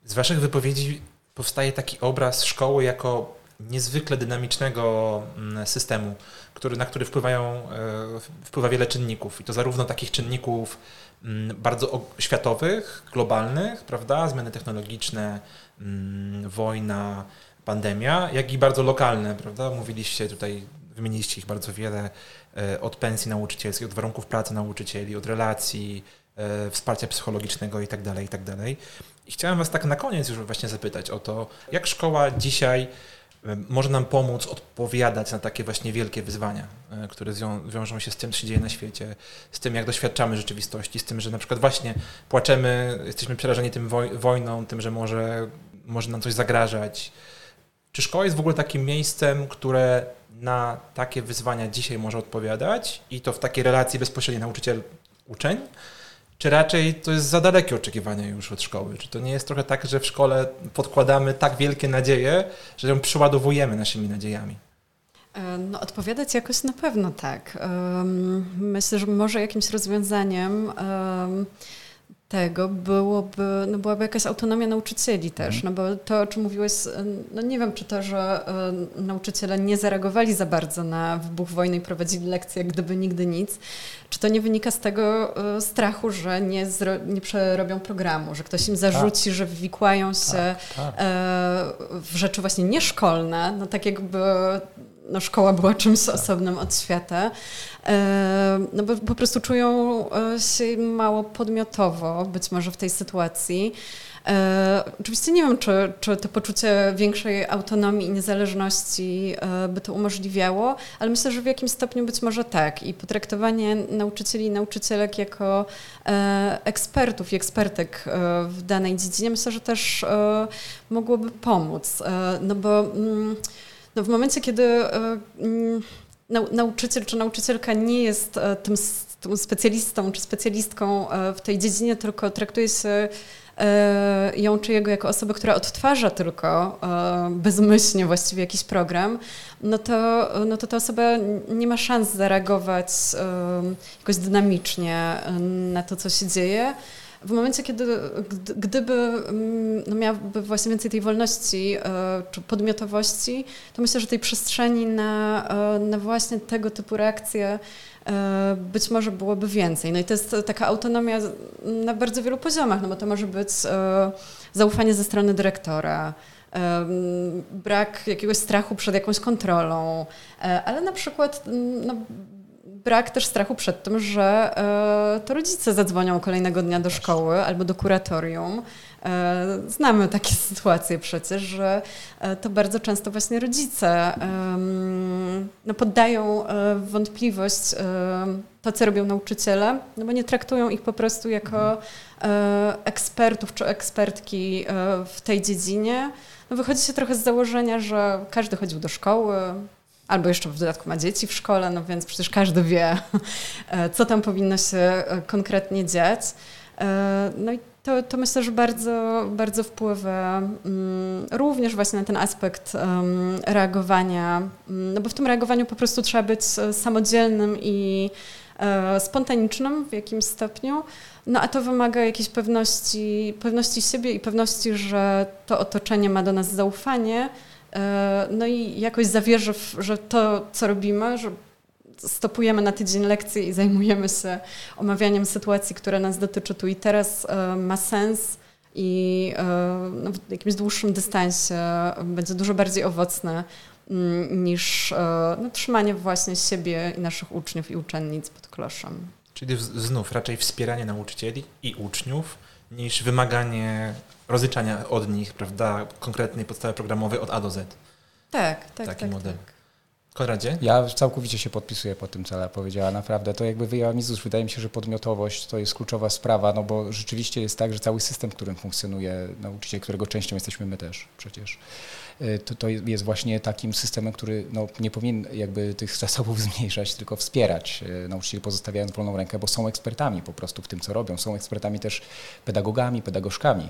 Z Waszych wypowiedzi powstaje taki obraz szkoły jako niezwykle dynamicznego mm, systemu, który, na który wpływają, e, wpływa wiele czynników. I to zarówno takich czynników mm, bardzo światowych, globalnych, prawda, zmiany technologiczne, mm, wojna, pandemia, jak i bardzo lokalne, prawda? Mówiliście tutaj, wymieniliście ich bardzo wiele, e, od pensji nauczycielskiej, od warunków pracy nauczycieli, od relacji, e, wsparcia psychologicznego itd., tak itd. I chciałem Was tak na koniec już właśnie zapytać o to, jak szkoła dzisiaj może nam pomóc odpowiadać na takie właśnie wielkie wyzwania, e, które wiążą się z tym, co się dzieje na świecie, z tym, jak doświadczamy rzeczywistości, z tym, że na przykład właśnie płaczemy, jesteśmy przerażeni tym woj wojną, tym, że może, może nam coś zagrażać. Czy szkoła jest w ogóle takim miejscem, które na takie wyzwania dzisiaj może odpowiadać i to w takiej relacji bezpośredniej nauczyciel-uczeń? Czy raczej to jest za dalekie oczekiwanie już od szkoły? Czy to nie jest trochę tak, że w szkole podkładamy tak wielkie nadzieje, że ją przeładowujemy naszymi nadziejami? E, no, odpowiadać jakoś na pewno tak. Myślę, że może jakimś rozwiązaniem tego byłoby, no byłaby jakaś autonomia nauczycieli też, mhm. no bo to, o czym mówiłeś, no nie wiem, czy to, że y, nauczyciele nie zareagowali za bardzo na wybuch wojny i prowadzili lekcje jak gdyby nigdy nic, czy to nie wynika z tego y, strachu, że nie, nie przerobią programu, że ktoś im zarzuci, tak. że wywikłają się tak, tak. Y, w rzeczy właśnie nieszkolne, no tak jakby no, szkoła była czymś tak. osobnym od świata, no bo po prostu czują e, się mało podmiotowo, być może w tej sytuacji. E, oczywiście nie wiem, czy, czy to poczucie większej autonomii i niezależności by to umożliwiało, ale myślę, że w jakimś stopniu być może tak. I potraktowanie nauczycieli i nauczycielek jako ekspertów i ekspertek w danej dziedzinie myślę, że też mogłoby pomóc. No bo mm, no w momencie, kiedy e, mm, nauczyciel czy nauczycielka nie jest e, tym, tym specjalistą czy specjalistką e, w tej dziedzinie, tylko traktuje się ją czy jego jako osobę, która odtwarza tylko bezmyślnie właściwie jakiś program, no to, no to ta osoba nie ma szans zareagować jakoś dynamicznie na to, co się dzieje w momencie, kiedy gdyby mm, no miałaby właśnie więcej tej wolności e, czy podmiotowości, to myślę, że tej przestrzeni na, e, na właśnie tego typu reakcje e, być może byłoby więcej. No i to jest taka autonomia na bardzo wielu poziomach, no bo to może być zaufanie ze strony dyrektora, brak jakiegoś strachu przed jakąś kontrolą, ale na przykład no, brak też strachu przed tym, że e, to rodzice zadzwonią kolejnego dnia do szkoły albo do kuratorium. E, znamy takie sytuacje przecież, że e, to bardzo często właśnie rodzice no, poddają wątpliwość to, co robią nauczyciele, no bo nie traktują ich po prostu jako ekspertów czy ekspertki w tej dziedzinie. No, wychodzi się trochę z założenia, że każdy chodził do szkoły, albo jeszcze w dodatku ma dzieci w szkole, no więc przecież każdy wie, e, co tam powinno się e, konkretnie dziać. E, no i to, to myślę, że bardzo, bardzo wpływa um, również właśnie na ten aspekt reagowania, um, no bo w tym reagowaniu po prostu trzeba być samodzielnym i spontanicznym w jakimś stopniu, no a to wymaga jakiejś pewności, pewności siebie i pewności, że to otoczenie ma do nas zaufanie, no i jakoś zawierzę, że to, co robimy, że stopujemy na tydzień lekcje i zajmujemy się omawianiem sytuacji, które nas dotyczy tu i teraz, e, ma sens i e, no, w jakimś dłuższym dystansie będzie dużo bardziej owocne mm, niż no, trzymanie właśnie siebie i naszych uczniów i uczennic pod kloszem. Czyli znów raczej wspieranie nauczycieli i uczniów niż wymaganie rozliczania od nich, prawda, konkretnej podstawy programowej od A do Z. Tak, tak, Taki tak, model. Tak. Konradzie? Ja całkowicie się podpisuję po tym, co Ela powiedziała. Naprawdę to jakby wyjęła mi z Wydaje mi się, że podmiotowość to jest kluczowa sprawa, no bo rzeczywiście jest tak, że cały system, w którym funkcjonuje nauczyciel, którego częścią jesteśmy my też przecież, y, to, to jest właśnie takim systemem, który no, nie powinien jakby tych zasobów zmniejszać, tylko wspierać y, nauczycieli, pozostawiając wolną rękę, bo są ekspertami po prostu w tym, co robią. Są ekspertami też pedagogami, pedagogzkami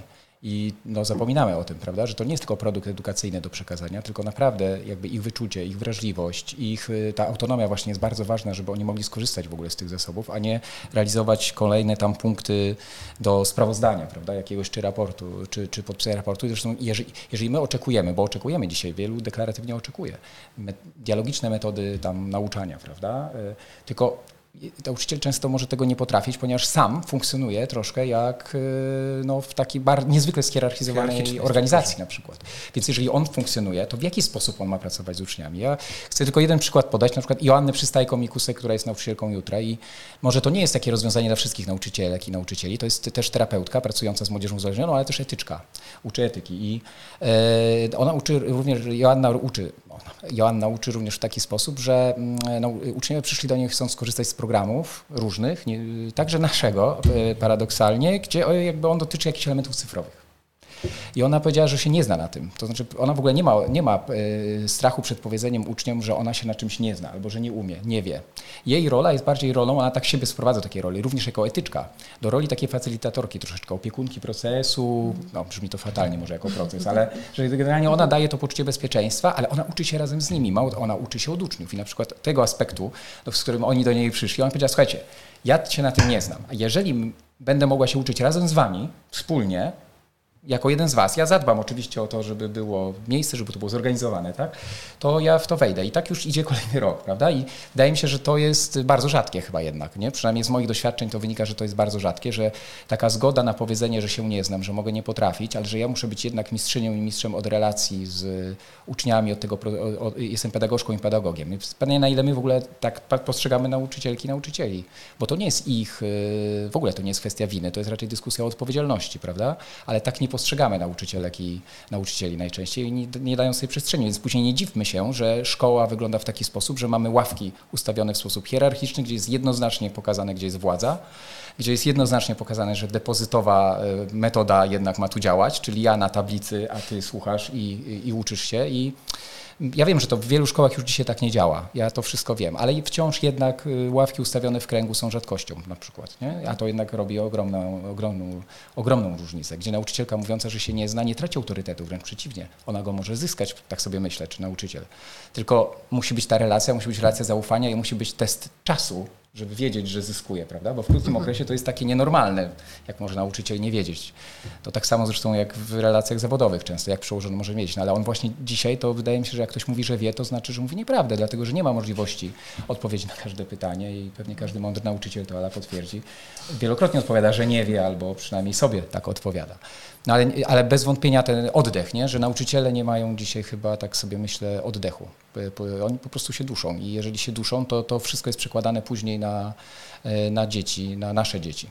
I no, zapominamy o tym, prawda, że to nie jest tylko produkt edukacyjny do przekazania, tylko naprawdę jakby ich wyczucie, ich wrażliwość, ich y, ta autonomia właśnie jest bardzo ważna, żeby oni mogli skorzystać w ogóle z tych zasobów, a nie realizować kolejne tam punkty do sprawozdania, prawda, jakiegoś czy raportu, czy, czy podpisania raportu. Zresztą jeżeli, jeżeli my oczekujemy, bo oczekujemy dzisiaj, wielu deklaratywnie oczekuje, dialogiczne metody tam nauczania, prawda, y, tylko nauczyciel często może tego nie potrafić, ponieważ sam funkcjonuje troszkę jak y, no, w takiej bar- niezwykle schierarchizowanej organizacji na przykład. Więc jeżeli on funkcjonuje, to w jaki sposób on ma pracować z uczniami? Ja chcę tylko jeden przykład podać, na przykład Joannę Przystajko-Mikusek, która jest nauczycielką jutra i może to nie jest takie rozwiązanie dla wszystkich nauczycielek i nauczycieli, to jest też terapeutka pracująca z młodzieżą uzależnioną, ale też etyczka, uczy etyki i e, ona uczy również, Joanna uczy Joanna uczy również w taki sposób, że no, uczniowie przyszli do niej chcąc skorzystać z programów różnych, nie, także naszego e, paradoksalnie, gdzie jakby on dotyczy jakichś elementów cyfrowych. I ona powiedziała, że się nie zna na tym. To znaczy, ona w ogóle nie ma, nie ma e, strachu przed powiedzeniem uczniom, że ona się na czymś nie zna albo że nie umie, nie wie. Jej rola jest bardziej rolą, ona tak siebie sprowadza do takiej roli, również jako etyczka, do roli takiej facylitatorki, troszeczkę opiekunki procesu. No, brzmi to fatalnie może jako proces, ale że generalnie ona daje to poczucie bezpieczeństwa, ale ona uczy się razem z nimi. Mało, ona uczy się od uczniów i na przykład tego aspektu, z którym oni do niej przyszli, ona powiedziała, słuchajcie, ja się na tym nie znam, jeżeli będę mogła się uczyć razem z wami, wspólnie, jako jeden z Was, ja zadbam oczywiście o to, żeby było miejsce, żeby to było zorganizowane, tak? to ja w to wejdę. I tak już idzie kolejny rok, prawda? I wydaje mi się, że to jest bardzo rzadkie chyba jednak, nie? Przynajmniej z moich doświadczeń to wynika, że to jest bardzo rzadkie, że taka zgoda na powiedzenie, że się nie znam, że mogę nie potrafić, ale że ja muszę być jednak mistrzynią i mistrzem od relacji z uczniami, od tego, od, jestem pedagogzką i pedagogiem. Pytanie, na ile my w ogóle tak postrzegamy nauczycielki i nauczycieli, bo to nie jest ich, y, w ogóle to nie jest kwestia winy, to jest raczej dyskusja o odpowiedzialności, prawda? Ale tak nie postrzegamy nauczycielek i nauczycieli najczęściej i nie, nie dają sobie przestrzeni, więc później nie dziwmy się, że szkoła wygląda w taki sposób, że mamy ławki ustawione w sposób hierarchiczny, gdzie jest jednoznacznie pokazane, gdzie jest władza, gdzie jest jednoznacznie pokazane, że depozytowa e, metoda jednak ma tu działać, czyli ja na tablicy, a ty słuchasz i, i, i uczysz się i ja wiem, że to w wielu szkołach już dzisiaj tak nie działa. Ja to wszystko wiem, ale wciąż jednak y, ławki ustawione w kręgu są rzadkością na przykład. Nie? A to jednak robi ogromną, ogromną, ogromną różnicę, gdzie nauczycielka mówiąca, że się nie zna, nie traci autorytetu, wręcz przeciwnie. Ona go może zyskać, tak sobie myślę, czy nauczyciel. Tylko musi być ta relacja, musi być relacja zaufania i musi być test czasu, żeby wiedzieć, że zyskuje, prawda? Bo w krótkim mhm. okresie to jest takie nienormalne, jak może nauczyciel nie wiedzieć. To tak samo zresztą jak w relacjach zawodowych często, jak przełożony może mieć. No ale on właśnie dzisiaj to wydaje mi się, że jak ktoś mówi, że wie, to znaczy, że mówi nieprawdę, dlatego że nie ma możliwości odpowiedzi na każde pytanie i pewnie każdy mądry nauczyciel to Ala potwierdzi. Wielokrotnie odpowiada, że nie wie, albo przynajmniej sobie tak odpowiada. No ale, ale bez wątpienia ten oddech, nie? że nauczyciele nie mają dzisiaj chyba, tak sobie myślę, oddechu. Oni po prostu się duszą i jeżeli się duszą, to, to wszystko jest przekładane później na, e, na dzieci, na nasze dzieci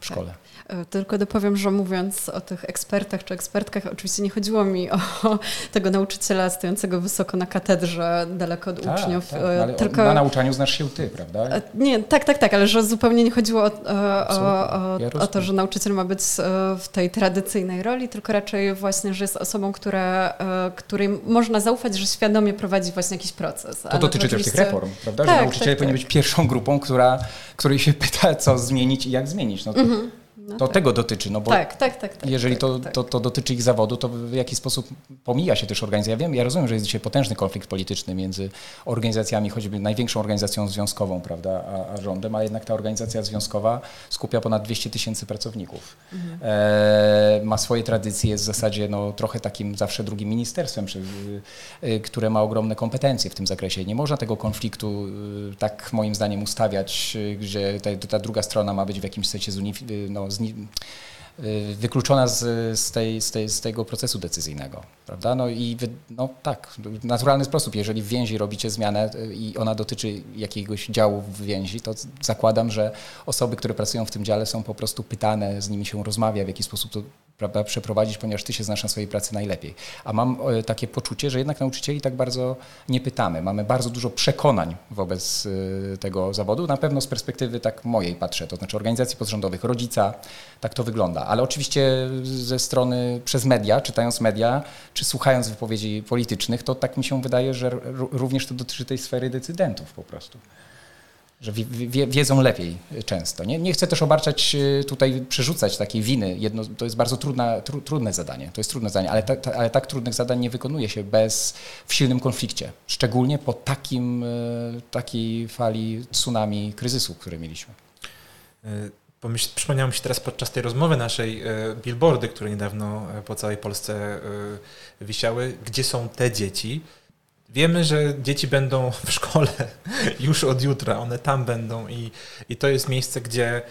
w szkole. E, tylko dopowiem, że mówiąc o tych ekspertach czy ekspertkach, oczywiście nie chodziło mi o tego nauczyciela stojącego wysoko na katedrze, daleko od tak, uczniów. Tak, no ale tylko... Na nauczaniu znasz się ty, prawda? E, nie, tak, tak, tak, ale że zupełnie nie chodziło o, o, o, ja o to, że nauczyciel ma być w tej tradycyjnej roli, tylko raczej właśnie, że jest osobą, która, której można zaufać, że świadomie prowadzi właśnie jakiś proces. To dotyczy oczywiście... też tych reform, prawda? Tak, że nauczyciele tak, powinni tak. być pierwszą grupą, która, której się pyta, co zmienić i jak zmienić. No, Mhm. No to tak. tego dotyczy, no bo tak, tak, tak, tak jeżeli tak, to, tak. To, to dotyczy ich zawodu, to w jaki sposób pomija się też organizacja. Ja wiem, ja rozumiem, że jest dzisiaj potężny konflikt polityczny między organizacjami, choćby największą organizacją związkową, prawda, a, a rządem, a jednak ta organizacja związkowa skupia ponad 200 tysięcy pracowników. Mhm. E, ma swoje tradycje, jest w zasadzie no, trochę takim zawsze drugim ministerstwem, czy, y, które ma ogromne kompetencje w tym zakresie. Nie można tego konfliktu y, tak moim zdaniem ustawiać, y, gdzie ta, ta druga strona ma być w jakimś sensie no, Y, wykluczona z, z, tej, z, tej, z tego procesu decyzyjnego. Prawda? No i no tak, w naturalny sposób, jeżeli w więzi robicie zmianę y, i ona dotyczy jakiegoś działu w więzi, to zakładam, że osoby, które pracują w tym dziale są po prostu pytane, z nimi się rozmawia, w jaki sposób to prawda, przeprowadzić, ponieważ ty się znasz na swojej pracy najlepiej. A mam e, takie poczucie, że jednak nauczycieli tak bardzo nie pytamy. Mamy bardzo dużo przekonań wobec e, tego zawodu. Na pewno z perspektywy tak mojej patrzę, to znaczy organizacji pozarządowych, rodzica, tak to wygląda. Ale oczywiście ze strony przez media, czytając media, czy słuchając wypowiedzi politycznych, to tak mi się wydaje, że również to dotyczy tej sfery decydentów po prostu. Że wie, wiedzą lepiej często. Nie, nie chcę też obarczać tutaj, przerzucać takiej winy. Jedno, to jest bardzo trudna, tru, trudne zadanie. To jest trudne zadanie, ale, ta, ta, ale tak trudnych zadań nie wykonuje się bez w silnym konflikcie. Szczególnie po takim, takiej fali tsunami kryzysu, który mieliśmy. Pomyśl, przypomniało mi się teraz podczas tej rozmowy naszej billboardy, które niedawno po całej Polsce wisiały. Gdzie są te dzieci? Wiemy, że dzieci będą w szkole już od jutra, one tam będą i, i to jest miejsce, gdzie,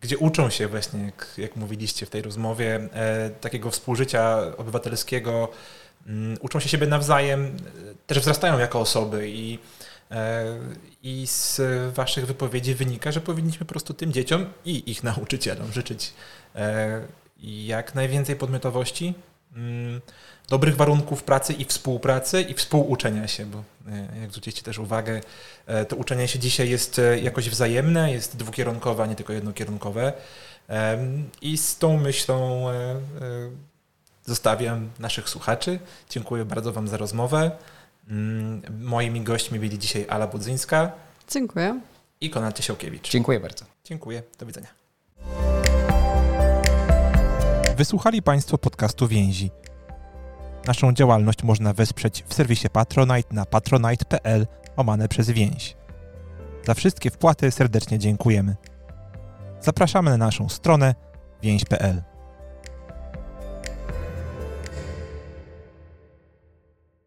gdzie uczą się właśnie, jak, jak mówiliście w tej rozmowie, takiego współżycia obywatelskiego, mm, uczą się siebie nawzajem, też wzrastają jako osoby i i z Waszych wypowiedzi wynika, że powinniśmy po prostu tym dzieciom i ich nauczycielom życzyć e, jak najwięcej podmiotowości, mm, dobrych warunków pracy i współpracy i współuczenia się, bo e, jak zwróciliście też uwagę, e, to uczenie się dzisiaj jest jakoś wzajemne, jest dwukierunkowe, a nie tylko jednokierunkowe. I z tą myślą zostawiam naszych słuchaczy. Dziękuję bardzo Wam za rozmowę. Mm, moimi gośćmi byli dzisiaj Ala Budzyńska. Dziękuję. I Konrad Ciesiałkiewicz. Dziękuję bardzo. Dziękuję. Do widzenia. Wysłuchali Państwo podcastu Więzi. Naszą działalność można wesprzeć w serwisie Patronite na patronite.pl omane przez więź. Za wszystkie wpłaty serdecznie dziękujemy. Zapraszamy na naszą stronę więź.pl.